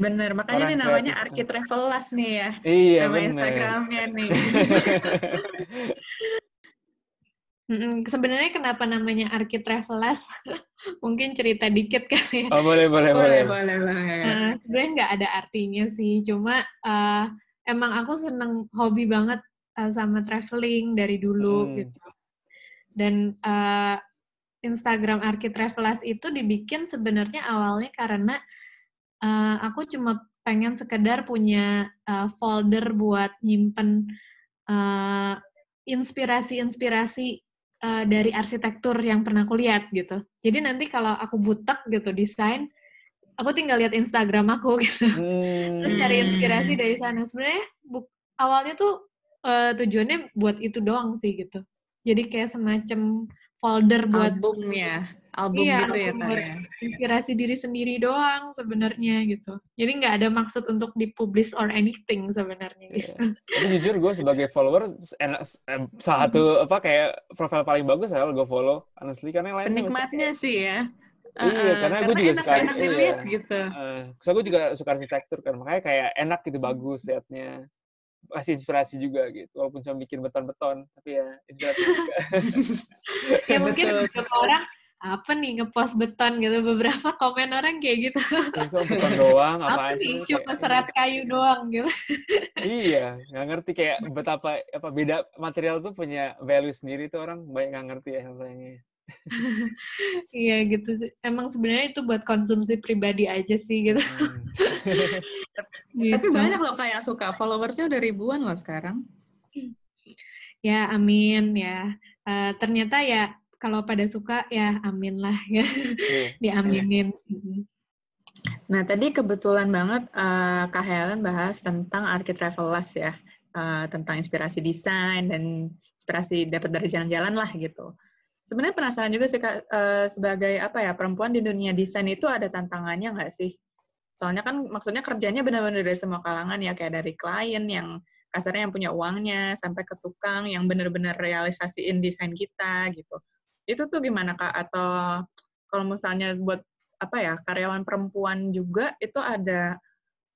Speaker 3: Bener, makanya
Speaker 2: Orang
Speaker 3: ini namanya
Speaker 2: kreatif.
Speaker 3: Arki Travelas nih ya.
Speaker 2: iya
Speaker 3: Nama
Speaker 2: bener
Speaker 3: Instagramnya nih. [LAUGHS]
Speaker 4: Sebenarnya kenapa namanya Arki Travelas? [LAUGHS] Mungkin cerita dikit kali ya.
Speaker 2: oh boleh boleh boleh,
Speaker 3: boleh, boleh banget.
Speaker 4: Nah, sebenarnya nggak ada artinya sih, cuma eh, emang aku seneng hobi banget eh, sama traveling dari dulu
Speaker 2: Hmm.
Speaker 4: gitu. Dan eh, Instagram Arki Travelas itu dibikin sebenarnya awalnya karena eh, aku cuma pengen sekedar punya eh, folder buat nyimpen eh, inspirasi-inspirasi eh, dari arsitektur yang pernah aku lihat gitu. Jadi nanti kalau aku butek gitu desain, aku tinggal lihat Instagram aku [LAUGHS] gitu.
Speaker 2: Hmm.
Speaker 4: Terus cari
Speaker 3: Hmm.
Speaker 4: inspirasi dari sana. Sebenarnya awalnya tuh eh, tujuannya buat itu doang sih gitu. Jadi kayak semacam folder buat
Speaker 3: album ya, album
Speaker 4: Iya,
Speaker 3: gitu ya
Speaker 4: album
Speaker 3: Kak ya.
Speaker 4: inspirasi diri sendiri doang sebenarnya gitu. Jadi nggak ada maksud untuk dipublish or anything sebenarnya
Speaker 2: Iya.
Speaker 4: gitu.
Speaker 2: Tapi jujur gue sebagai follower enak eh, salah satu apa kayak profil paling bagus ya gue follow honestly karena yang lain
Speaker 3: Penikmatnya sih ya.
Speaker 2: Iya,
Speaker 3: Uh-uh,
Speaker 2: karena gue juga
Speaker 3: enak,
Speaker 2: suka-
Speaker 3: enak
Speaker 2: iya.
Speaker 3: dilihat gitu.
Speaker 2: Uh, so gue juga suka arsitektur kan, makanya kayak enak gitu, bagus liatnya. Kasih inspirasi juga gitu, walaupun cuma bikin beton-beton, tapi ya inspiratif juga. [LAUGHS]
Speaker 4: ya mungkin beberapa orang apa nih ngepost beton gitu beberapa [LAUGHS] komen orang kayak gitu
Speaker 2: beton doang,
Speaker 4: apa nih
Speaker 2: sih?
Speaker 4: cuma
Speaker 2: Kayak-
Speaker 4: serat kayu doang gitu
Speaker 2: Iya, nggak ngerti kayak [LAUGHS] betapa apa beda material tuh punya value sendiri tuh orang banyak nggak ngerti ya sayangnya.
Speaker 4: iya gitu sih emang sebenarnya itu buat konsumsi pribadi aja sih gitu,
Speaker 2: Hmm. [LAUGHS]
Speaker 3: Tapi
Speaker 4: Gitu.
Speaker 3: banyak loh kayak suka followersnya udah ribuan loh sekarang.
Speaker 4: ya amin ya Eh, ternyata ya kalau pada suka ya amin lah [LAUGHS] ya
Speaker 2: Iya.
Speaker 4: diaminin Mm-mm.
Speaker 3: Nah, tadi kebetulan banget eh, Kak Helen bahas tentang Arki ya, Eh, tentang inspirasi desain dan inspirasi dapat dari jalan-jalan lah gitu. Sebenarnya penasaran juga sih Kak, eh, sebagai apa ya perempuan di dunia desain itu ada tantangannya nggak sih? Soalnya kan maksudnya kerjanya benar-benar dari semua kalangan ya, kayak dari klien yang kasarnya yang punya uangnya, sampai ke tukang yang benar-benar realisasiin desain kita gitu. Itu tuh gimana Kak? Atau kalau misalnya buat apa ya karyawan perempuan juga itu ada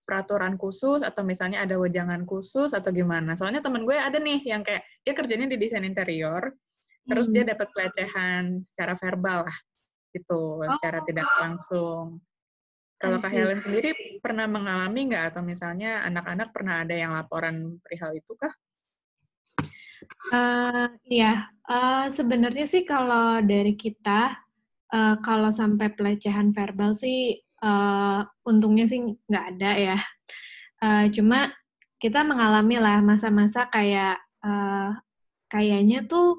Speaker 3: peraturan khusus atau misalnya ada wejangan khusus atau gimana? Soalnya temen gue ada nih yang kayak dia kerjanya di desain interior, terus
Speaker 4: Hmm.
Speaker 3: dia dapat pelecehan secara verbal lah, gitu, secara tidak langsung. Kalau Kak. Helen sendiri pernah mengalami nggak atau misalnya anak-anak pernah ada yang laporan perihal itu kah?
Speaker 4: Eh, iya, eh, sebenarnya sih kalau dari kita, eh, kalau sampai pelecehan verbal sih, eh, untungnya sih nggak ada ya. Eh, cuma kita mengalami lah masa-masa kayak, eh, kayaknya tuh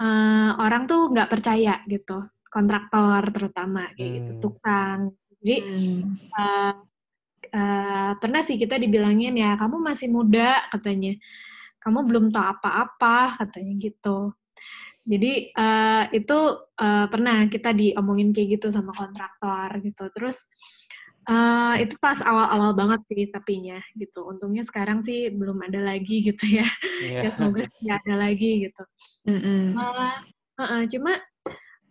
Speaker 4: eh, orang tuh nggak percaya gitu, kontraktor terutama kayak gitu,
Speaker 2: Hmm.
Speaker 4: tukang. Jadi eh, eh, pernah sih kita dibilangin ya kamu masih muda katanya kamu belum tahu apa-apa katanya gitu jadi eh, itu eh, pernah kita diomongin kayak gitu sama kontraktor gitu terus Uh, itu pas awal-awal banget sih tapinya gitu. Untungnya sekarang sih belum ada lagi gitu ya. Yeah. ya semoga tidak ada lagi gitu. Mm -hmm. uh, uh, uh, cuma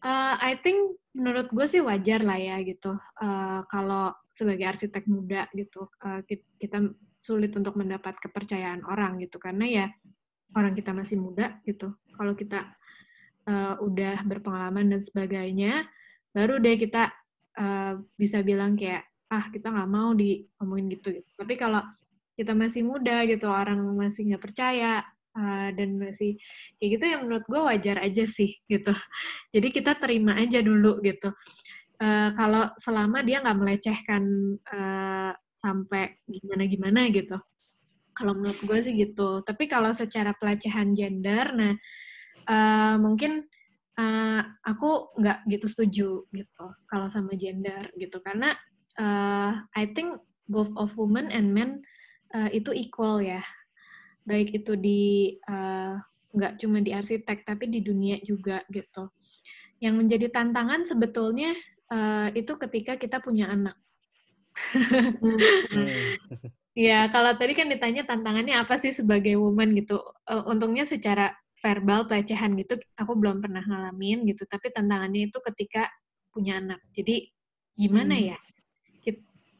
Speaker 4: uh, I think menurut gue sih wajar lah ya gitu. Uh, kalau sebagai arsitek muda gitu uh, kita sulit untuk mendapat kepercayaan orang gitu karena ya orang kita masih muda gitu. Kalau kita uh, udah berpengalaman dan sebagainya, baru deh kita uh, bisa bilang kayak ah kita nggak mau diomongin gitu, gitu. Tapi kalau kita masih muda gitu, orang masih nggak percaya uh, dan masih kayak gitu ya menurut gue wajar aja sih gitu. Jadi kita terima aja dulu gitu. Uh, kalau selama dia nggak melecehkan uh, sampai gimana-gimana gitu. Kalau menurut gue sih gitu. Tapi kalau secara pelecehan gender, nah uh, mungkin uh, aku nggak gitu setuju gitu kalau sama gender gitu karena uh, I think both of women and men uh, itu equal ya baik itu di uh, nggak cuma di arsitek tapi di dunia juga gitu yang menjadi tantangan sebetulnya uh, itu ketika kita punya anak. Ya kalau tadi kan ditanya tantangannya apa sih sebagai woman gitu uh, untungnya secara verbal pelecehan gitu aku belum pernah ngalamin gitu tapi tantangannya itu ketika punya anak jadi gimana hmm. ya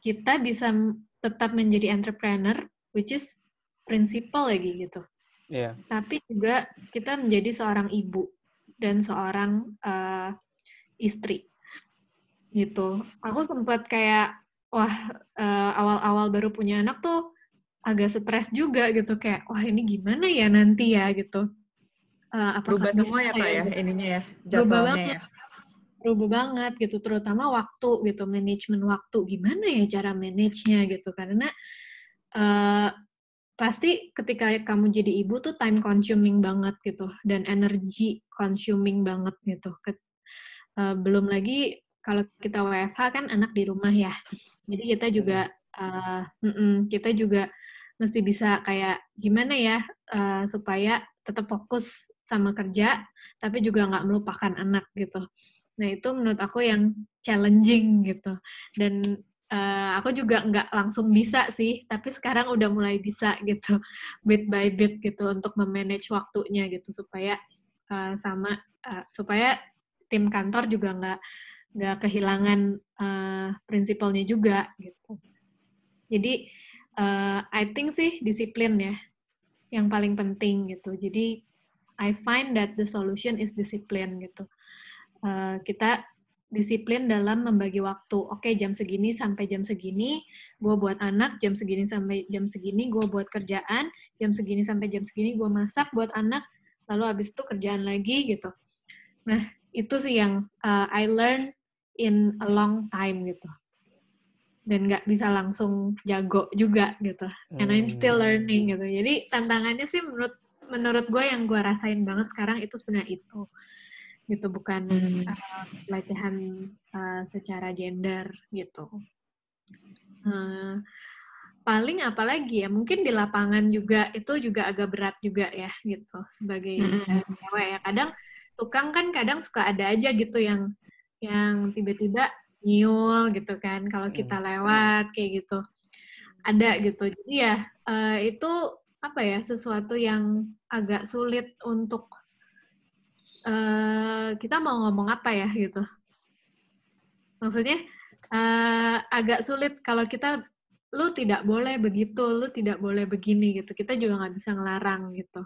Speaker 4: kita bisa tetap menjadi entrepreneur, which is prinsipal lagi gitu. Yeah. Tapi juga kita menjadi seorang ibu dan seorang uh, istri gitu. Aku sempat kayak wah uh, awal-awal baru punya anak tuh agak stres juga gitu kayak wah ini gimana ya nanti ya? gitu.
Speaker 3: Uh, Berubah semua ya kak ya, ya ininya ya jadwalnya ya.
Speaker 4: Berubah banget gitu terutama waktu gitu manajemen waktu. Gimana ya cara manage-nya gitu karena uh, pasti ketika kamu jadi ibu tuh time consuming banget gitu dan energy consuming banget gitu. Uh, belum lagi kalau kita WFH kan anak di rumah ya. Jadi kita juga uh, mm -mm, kita juga mesti bisa kayak gimana ya uh, supaya tetap fokus sama kerja tapi juga nggak melupakan anak gitu. Nah itu menurut aku yang challenging gitu. Dan uh, aku juga nggak langsung bisa sih, tapi sekarang udah mulai bisa gitu, [LAUGHS] bit by bit gitu untuk memanage waktunya gitu supaya uh, sama uh, supaya tim kantor juga nggak nggak kehilangan uh, prinsipalnya juga gitu. Jadi uh, I think sih disiplin ya yang paling penting gitu. Jadi I find that the solution is discipline gitu. Eh, kita disiplin dalam membagi waktu. Oke, jam segini sampai jam segini gue buat anak, jam segini sampai jam segini gue buat kerjaan, jam segini sampai jam segini gue masak buat anak, lalu habis itu kerjaan lagi gitu. Nah, itu sih yang uh, I learn in a long time gitu. Dan nggak bisa langsung jago juga gitu. And I'm still learning gitu. Jadi tantangannya sih menurut menurut gue yang gue rasain banget sekarang itu sebenarnya itu gitu bukan hmm. uh, pelecehan uh, secara gender gitu uh, paling apalagi ya mungkin di lapangan juga itu juga agak berat juga ya gitu sebagai hmm. cewek ya kadang tukang kan kadang suka ada aja gitu yang yang tiba-tiba nyul gitu kan kalau kita hmm. lewat kayak gitu ada gitu jadi ya uh, itu apa ya sesuatu yang agak sulit untuk uh, kita mau ngomong apa ya gitu. Maksudnya uh, agak sulit kalau kita lu tidak boleh begitu, lu tidak boleh begini gitu. Kita juga nggak bisa ngelarang gitu.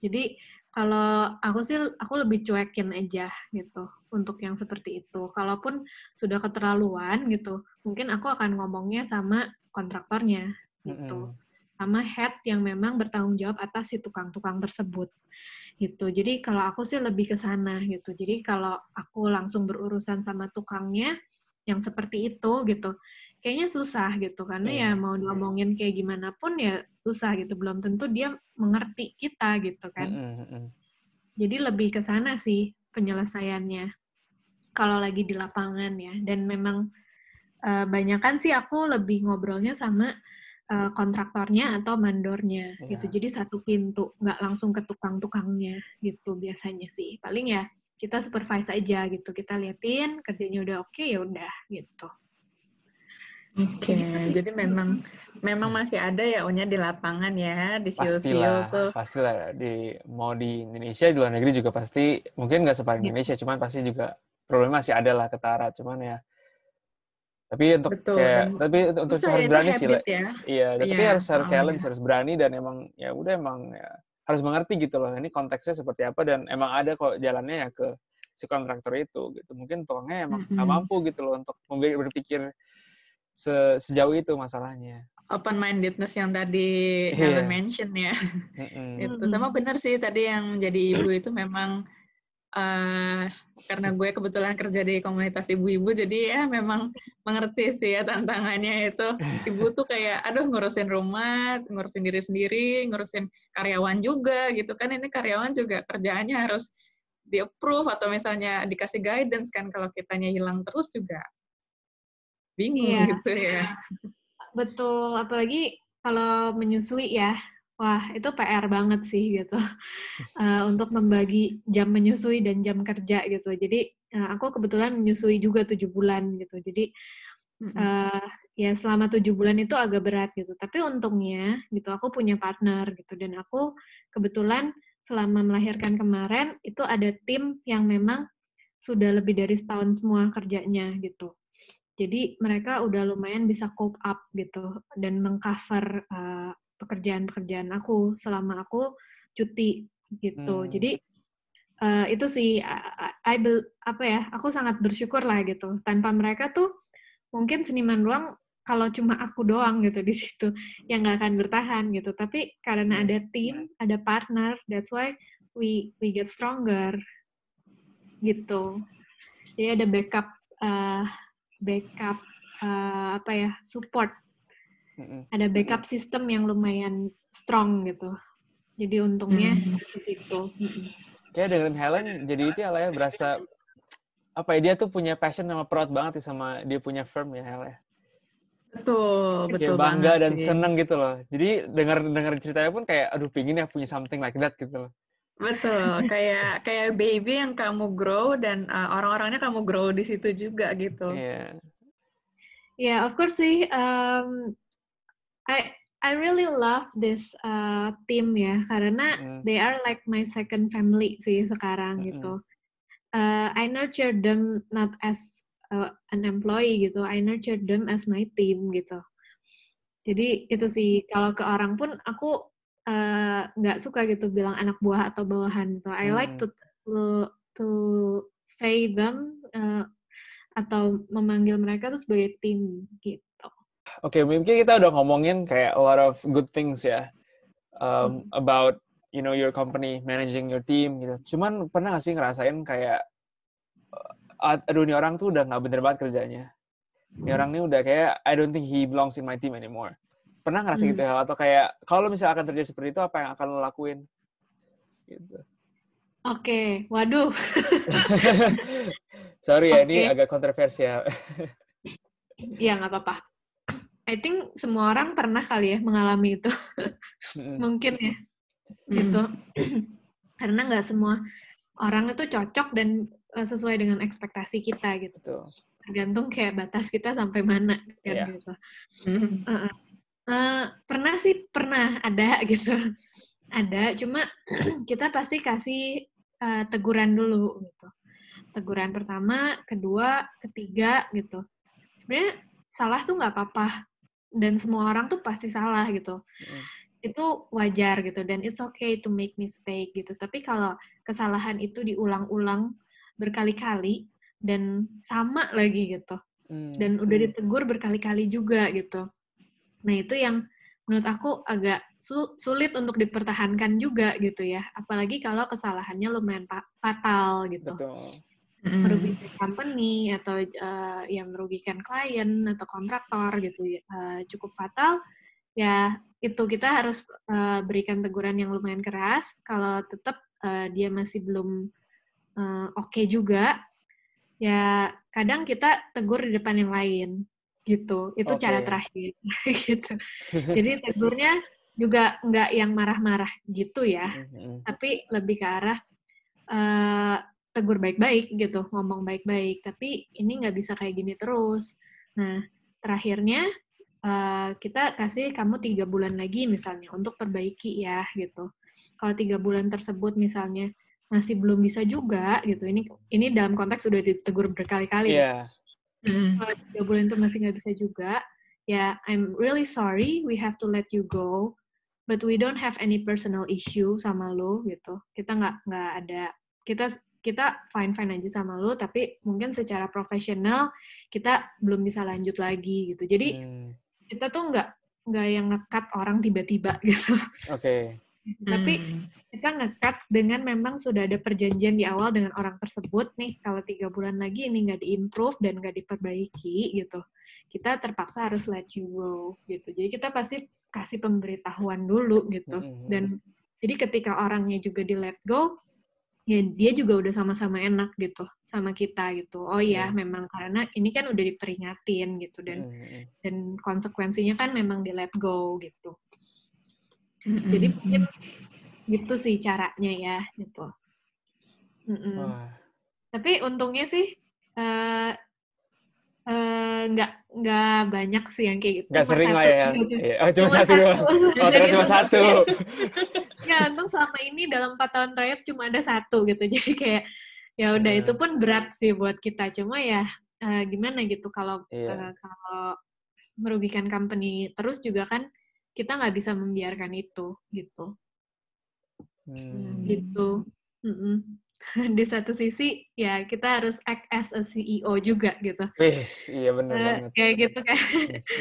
Speaker 4: Jadi kalau aku sih aku lebih cuekin aja gitu untuk yang seperti itu. Kalaupun sudah keterlaluan gitu, mungkin aku akan ngomongnya sama kontraktornya gitu. Mm -hmm. Sama head yang memang bertanggung jawab atas si tukang-tukang tersebut gitu. Jadi kalau aku sih lebih ke sana gitu. Jadi kalau aku langsung berurusan sama tukangnya yang seperti itu gitu, kayaknya susah gitu karena ya mau ngomongin kayak gimana pun ya susah gitu. Belum tentu dia mengerti kita gitu kan. Jadi lebih ke sana sih penyelesaiannya. Kalau lagi di lapangan ya. Dan memang uh, banyak kan sih aku lebih ngobrolnya sama uh, kontraktornya atau mandornya yeah. gitu. Jadi satu pintu, nggak langsung ke tukang-tukangnya gitu biasanya sih. Paling ya kita supervise aja gitu. Kita liatin kerjanya udah oke okay, ya udah gitu.
Speaker 3: Oke, okay. jadi memang memang masih ada ya Unya di lapangan ya di
Speaker 2: pastilah tuh. pastilah di mau di Indonesia di luar negeri juga pasti mungkin nggak separah iya. Indonesia cuman pasti juga problem masih ada lah ketara cuman ya tapi untuk
Speaker 3: Betul,
Speaker 2: kayak tapi untuk harus ya, berani sih ya. iya ya, tapi harus harus challenge ya. harus berani dan emang ya udah emang ya, harus mengerti gitu loh ini konteksnya seperti apa dan emang ada kok jalannya ya ke si kontraktor itu gitu mungkin tukangnya emang nggak mm -hmm. mampu gitu loh untuk berpikir se sejauh itu masalahnya
Speaker 3: open mindedness yang tadi yeah. Helen mention ya. Mm-hmm. itu sama benar sih tadi yang menjadi ibu itu memang uh, karena gue kebetulan kerja di komunitas ibu-ibu jadi ya memang mengerti sih ya tantangannya itu ibu tuh kayak aduh ngurusin rumah, ngurusin diri sendiri, ngurusin karyawan juga gitu kan ini karyawan juga kerjaannya harus di approve atau misalnya dikasih guidance kan kalau kitanya hilang terus juga bingung yeah. gitu ya.
Speaker 4: Betul, apalagi kalau menyusui ya, wah itu PR banget sih gitu uh, [LAUGHS] untuk membagi jam menyusui dan jam kerja gitu. Jadi uh, aku kebetulan menyusui juga tujuh bulan gitu. Jadi uh, ya selama tujuh bulan itu agak berat gitu. Tapi untungnya gitu aku punya partner gitu dan aku kebetulan selama melahirkan kemarin itu ada tim yang memang sudah lebih dari setahun semua kerjanya gitu. Jadi mereka udah lumayan bisa cope up gitu dan mengcover uh, pekerjaan-pekerjaan aku selama aku cuti gitu. Hmm. Jadi uh, itu sih I, I, apa ya? Aku sangat bersyukur lah gitu. Tanpa mereka tuh mungkin seniman ruang kalau cuma aku doang gitu di situ yang nggak akan bertahan gitu. Tapi karena ada tim, ada partner, that's why we we get stronger gitu. Jadi ada backup uh, backup uh, apa ya support. Ada backup sistem yang lumayan strong gitu. Jadi untungnya mm. di situ.
Speaker 2: Kayak dengan Helen jadi itu ya lah ya berasa apa ya dia tuh punya passion sama proud banget ya sama dia punya firm ya Helen ya
Speaker 3: betul betul
Speaker 2: kayak bangga dan sih. seneng gitu loh. Jadi dengar dengar ceritanya pun kayak aduh pingin ya punya something like that gitu loh
Speaker 3: Betul, kayak kayak baby yang kamu grow dan uh, orang-orangnya kamu grow di situ juga gitu.
Speaker 2: Iya. Yeah.
Speaker 4: Yeah, of course sih. Um, I I really love this uh, team ya karena mm. they are like my second family sih sekarang mm -hmm. gitu. Uh, I nurture them not as uh, an employee gitu, I nurture them as my team gitu. Jadi itu sih kalau ke orang pun aku nggak uh, suka gitu bilang anak buah atau bawahan gitu. I like hmm. to to, to say them uh, atau memanggil mereka tuh sebagai tim gitu.
Speaker 2: Oke, okay, mungkin kita udah ngomongin kayak a lot of good things ya um, hmm. about you know your company managing your team gitu. Cuman pernah gak sih ngerasain kayak uh, aduh ini orang tuh udah nggak bener banget kerjanya. Ini orang ini udah kayak I don't think he belongs in my team anymore. Pernah ngerasa hmm. gitu ya? Atau kayak, kalau misalnya akan terjadi seperti itu, apa yang akan lo lakuin? Gitu.
Speaker 4: Oke, okay. waduh. [LAUGHS]
Speaker 2: Sorry ya, okay. ini agak kontroversial. [LAUGHS]
Speaker 4: Iya, nggak apa-apa. I think semua orang pernah kali ya mengalami itu. [LAUGHS] Mungkin ya. Gitu. [CLEARS THROAT] Karena nggak semua orang itu cocok dan eh, sesuai dengan ekspektasi kita gitu. Betul. Tergantung kayak batas kita sampai mana kan yeah. gitu. Uh -uh. Uh, pernah sih pernah. Ada [LAUGHS] gitu. Ada. Cuma [CLEARS THROAT] kita pasti kasih uh, teguran dulu gitu. Teguran pertama kedua ketiga gitu. Sebenarnya salah tuh nggak apa-apa. Dan semua orang tuh pasti salah gitu. Mm. itu wajar gitu. Dan it's okay to make mistake gitu. Tapi kalau kesalahan itu diulang-ulang berkali-kali dan sama lagi gitu. Mm. dan udah ditegur berkali-kali juga gitu Nah, itu yang menurut aku agak sulit untuk dipertahankan juga gitu ya. Apalagi kalau kesalahannya lumayan fatal gitu.
Speaker 2: Betul.
Speaker 4: Merugikan company atau uh, yang merugikan klien atau kontraktor gitu uh, cukup fatal ya itu kita harus uh, berikan teguran yang lumayan keras kalau tetap uh, dia masih belum uh, oke okay juga ya kadang kita tegur di depan yang lain gitu itu okay. cara terakhir [LAUGHS] gitu [LAUGHS] jadi tegurnya juga nggak yang marah-marah gitu ya mm-hmm. tapi lebih ke arah uh, tegur baik-baik gitu ngomong baik-baik tapi ini nggak bisa kayak gini terus nah terakhirnya uh, kita kasih kamu tiga bulan lagi misalnya untuk perbaiki ya gitu. Kalau tiga bulan tersebut misalnya masih belum bisa juga gitu, ini ini dalam konteks sudah ditegur berkali-kali.
Speaker 2: Yeah.
Speaker 4: Mm. Kalau tiga bulan itu masih nggak bisa juga, ya I'm really sorry, we have to let you go, but we don't have any personal issue sama lo gitu. Kita nggak nggak ada kita kita fine fine aja sama lo tapi mungkin secara profesional kita belum bisa lanjut lagi gitu jadi hmm. kita tuh nggak nggak yang ngekat orang tiba-tiba [LAUGHS] gitu
Speaker 2: oke okay.
Speaker 4: Tapi hmm. kita ngekat dengan memang sudah ada perjanjian di awal dengan orang tersebut nih kalau tiga bulan lagi ini nggak diimprove dan nggak diperbaiki gitu kita terpaksa harus let you go gitu jadi kita pasti kasih pemberitahuan dulu gitu hmm. dan jadi ketika orangnya juga di let go ya dia juga udah sama-sama enak gitu sama kita gitu oh ya yeah. memang karena ini kan udah diperingatin gitu dan dan konsekuensinya kan memang di let go gitu mm-hmm. jadi mungkin gitu sih caranya ya gitu So. tapi untungnya sih uh, nggak uh, nggak banyak sih yang kayak gitu.
Speaker 2: Nggak sering lah ya. Gitu. Oh, cuma, cuma satu doang. Oh, ternyata cuma satu.
Speaker 4: ya, untung selama ini dalam empat tahun terakhir cuma ada satu gitu. [LAUGHS] Jadi kayak ya udah hmm. itu pun berat sih buat kita. Cuma ya uh, gimana gitu kalau yeah. uh, kalau merugikan company terus juga kan kita nggak bisa membiarkan itu gitu. Hmm. Gitu. Mm -mm. [LAUGHS] di satu sisi ya kita harus act as a CEO juga gitu.
Speaker 2: Eh, iya benar uh, banget.
Speaker 4: Kayak gitu kan.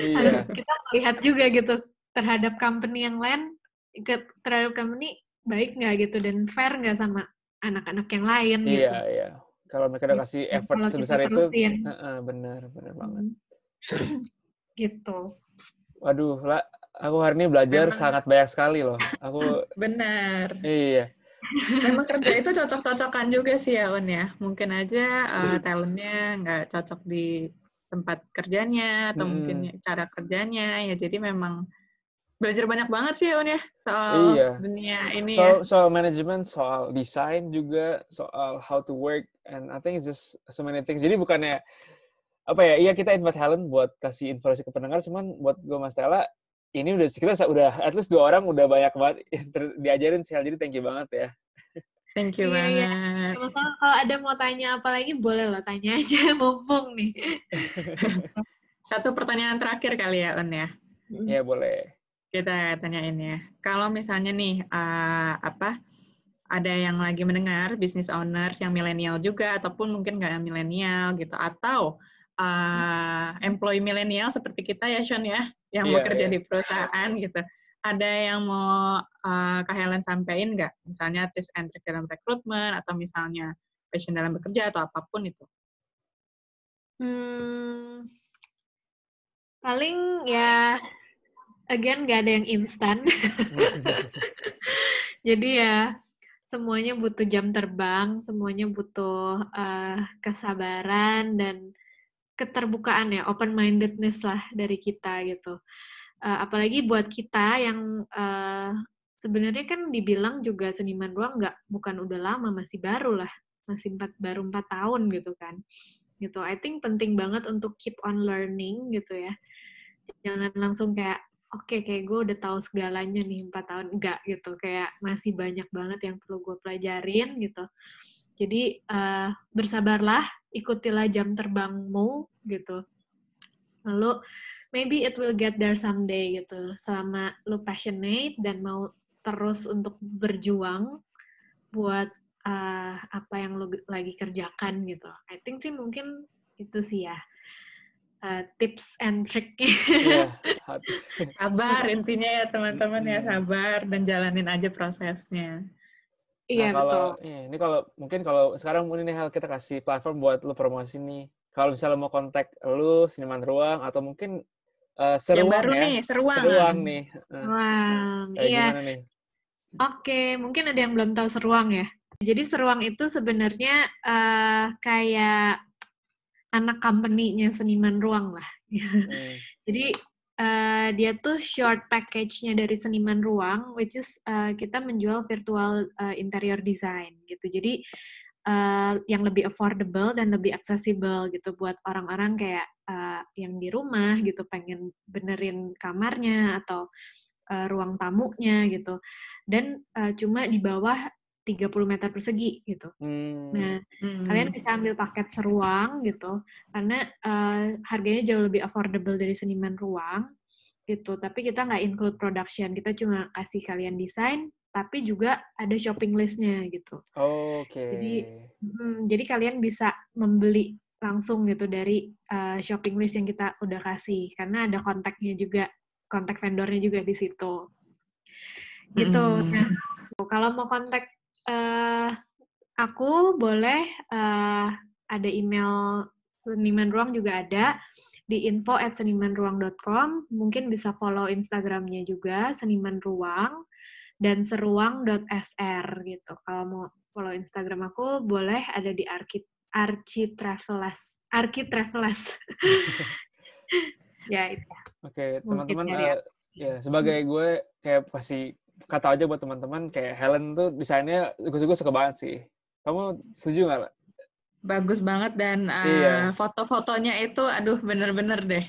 Speaker 4: iya. [LAUGHS] harus kita melihat juga gitu terhadap company yang lain ke terhadap company baik nggak gitu dan fair nggak sama anak-anak yang lain
Speaker 2: iya,
Speaker 4: gitu.
Speaker 2: Iya, iya. Kalau mereka udah kasih effort Kalau sebesar itu, uh, uh, benar, benar banget. [CLEARS THROAT]
Speaker 4: gitu.
Speaker 2: Waduh, lah, aku hari ini belajar Memang. sangat banyak sekali loh. Aku [LAUGHS]
Speaker 3: benar.
Speaker 2: Iya.
Speaker 3: Memang kerja itu cocok-cocokan juga sih ya, Un ya. Mungkin aja uh, talentnya nggak cocok di tempat kerjanya atau hmm. mungkin cara kerjanya ya. Jadi memang belajar banyak banget sih ya, Un ya soal iya. dunia ini
Speaker 2: so,
Speaker 3: ya.
Speaker 2: Soal manajemen, soal desain juga, soal how to work, and I think it's just so many things. Jadi bukannya apa ya? Iya kita invite talent buat kasih informasi ke pendengar, cuman buat gue Mas Tela ini udah kita udah at least dua orang udah banyak banget [LAUGHS] diajarin sih jadi thank you banget ya.
Speaker 3: Thank you iya, iya. banget. Iya.
Speaker 4: kalau ada mau tanya apa lagi boleh lo tanya aja [LAUGHS] mumpung nih. [LAUGHS]
Speaker 3: Satu pertanyaan terakhir kali ya On ya.
Speaker 2: Ya boleh.
Speaker 3: Kita tanyain ya. Kalau misalnya nih uh, apa ada yang lagi mendengar bisnis owner yang milenial juga ataupun mungkin nggak milenial gitu atau uh, employee milenial seperti kita ya Sean ya yang yeah, bekerja yeah. di perusahaan gitu. Ada yang mau uh, Kak Helen sampaikan nggak? Misalnya tips and trick dalam rekrutmen atau misalnya passion dalam bekerja atau apa pun itu?
Speaker 4: Hmm, paling ya again nggak ada yang instan. [LAUGHS] Jadi ya semuanya butuh jam terbang, semuanya butuh uh, kesabaran dan keterbukaan ya, open mindedness lah dari kita gitu. Uh, apalagi buat kita yang uh, sebenarnya kan dibilang juga seniman ruang nggak bukan udah lama masih baru lah masih empat baru empat tahun gitu kan. Gitu I think penting banget untuk keep on learning gitu ya. Jangan langsung kayak oke okay, kayak gue udah tahu segalanya nih empat tahun. Enggak gitu kayak masih banyak banget yang perlu gue pelajarin gitu jadi uh, bersabarlah, ikutilah jam terbangmu gitu. Lalu maybe it will get there someday gitu. Selama lu passionate dan mau terus untuk berjuang buat uh, apa yang lu lagi kerjakan gitu. I think sih mungkin itu sih ya. Uh, tips and trick.
Speaker 3: Yeah. [LAUGHS] sabar intinya ya teman-teman ya sabar dan jalanin aja prosesnya.
Speaker 4: Iya nah,
Speaker 2: kalau,
Speaker 4: betul.
Speaker 2: Iya, ini kalau mungkin kalau sekarang mungkin ini hal kita kasih platform buat lu promosi nih. Kalau misalnya mau kontak lu seniman ruang atau mungkin uh, seruang
Speaker 3: Yang baru
Speaker 2: ya.
Speaker 3: nih, seruang.
Speaker 2: Seruang nih.
Speaker 4: Ruang. iya. Nih? Oke, mungkin ada yang belum tahu seruang ya. Jadi seruang itu sebenarnya uh, kayak anak company-nya seniman ruang lah. [LAUGHS] Hmm. Jadi uh, dia tuh short package-nya dari seniman ruang, which is uh, kita menjual virtual uh, interior design gitu. Jadi uh, yang lebih affordable dan lebih accessible gitu buat orang-orang kayak uh, yang di rumah gitu pengen benerin kamarnya atau uh, ruang tamunya gitu dan uh, cuma di bawah 30 meter persegi gitu. Hmm. Nah, hmm. kalian bisa ambil paket seruang gitu karena uh, harganya jauh lebih affordable dari seniman ruang gitu. Tapi kita nggak include production, kita cuma kasih kalian desain, tapi juga ada shopping listnya gitu.
Speaker 2: Oh, Oke. Okay.
Speaker 4: Jadi, hmm, jadi kalian bisa membeli langsung gitu dari uh, shopping list yang kita udah kasih karena ada kontaknya juga, kontak vendornya juga di situ. Gitu. Mm. Nah, kalau mau kontak uh, aku boleh uh, ada email seniman ruang juga ada di info at senimanruang.com. Mungkin bisa follow Instagramnya juga, seniman ruang dan seruang.sr gitu. Kalau mau follow Instagram aku boleh ada di Arki Archie Travelas. Arki Travelas. [LAUGHS] ya itu.
Speaker 2: Oke, okay, teman-teman uh, ya sebagai gue kayak pasti kata aja buat teman-teman kayak Helen tuh desainnya gue suka banget sih. Kamu setuju nggak?
Speaker 3: Bagus banget dan uh, iya. foto-fotonya itu aduh bener-bener deh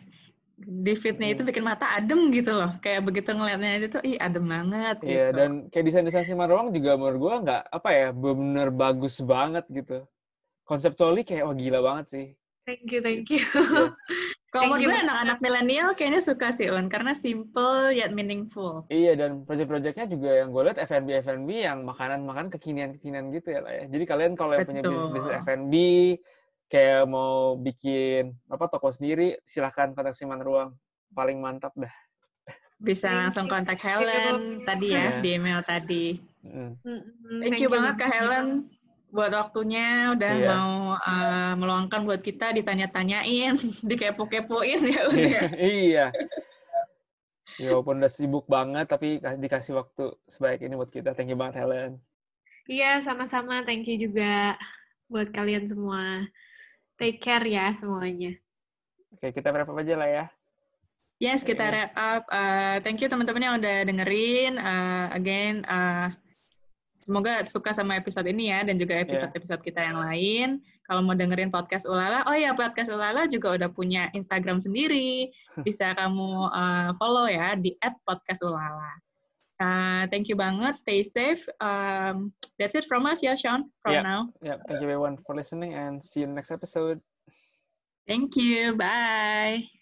Speaker 3: di fitnya itu hmm. bikin mata adem gitu loh. Kayak begitu ngeliatnya aja tuh, ih adem banget
Speaker 2: Iya, gitu. dan kayak desain-desain si Marwang juga menurut gue nggak, apa ya, bener bagus banget gitu. Konseptually kayak, wah gila banget sih.
Speaker 4: Thank you, thank you. [LAUGHS]
Speaker 3: Kalau menurut gue anak-anak milenial kayaknya suka sih Un, karena simple yet meaningful.
Speaker 2: Iya, dan project-projectnya juga yang gue lihat F&B F&B yang makanan-makanan kekinian-kekinian gitu ya lah ya. Jadi kalian kalau yang punya bisnis F&B, kayak mau bikin apa toko sendiri, silahkan kontak Siman Ruang. Paling mantap dah.
Speaker 3: Bisa langsung kontak Helen tadi ya, yeah. di email tadi. Mm. Thank, you banget Kak Helen buat waktunya udah yeah. mau uh, meluangkan buat kita ditanya-tanyain, [LAUGHS] dikepo-kepoin ya udah. [LAUGHS]
Speaker 2: iya. Ya walaupun udah sibuk banget tapi dikasih waktu sebaik ini buat kita. Thank you banget Helen.
Speaker 4: Iya, sama-sama. Thank you juga buat kalian semua. Take care ya semuanya.
Speaker 2: Oke, kita wrap up aja lah ya.
Speaker 3: Yes, kita wrap up. Uh, thank you teman-teman yang udah dengerin. Uh, again, uh, semoga suka sama episode ini ya, dan juga episode-episode kita yang lain. Kalau mau dengerin podcast Ulala, oh ya podcast Ulala juga udah punya Instagram sendiri. Bisa kamu uh, follow ya di @podcastulala. Uh, thank you banget. Stay safe. Um, that's it from us, yeah, Sean, from
Speaker 2: yeah.
Speaker 3: now.
Speaker 2: Yeah. Thank you everyone for listening and see you in the next episode.
Speaker 3: Thank you. Bye.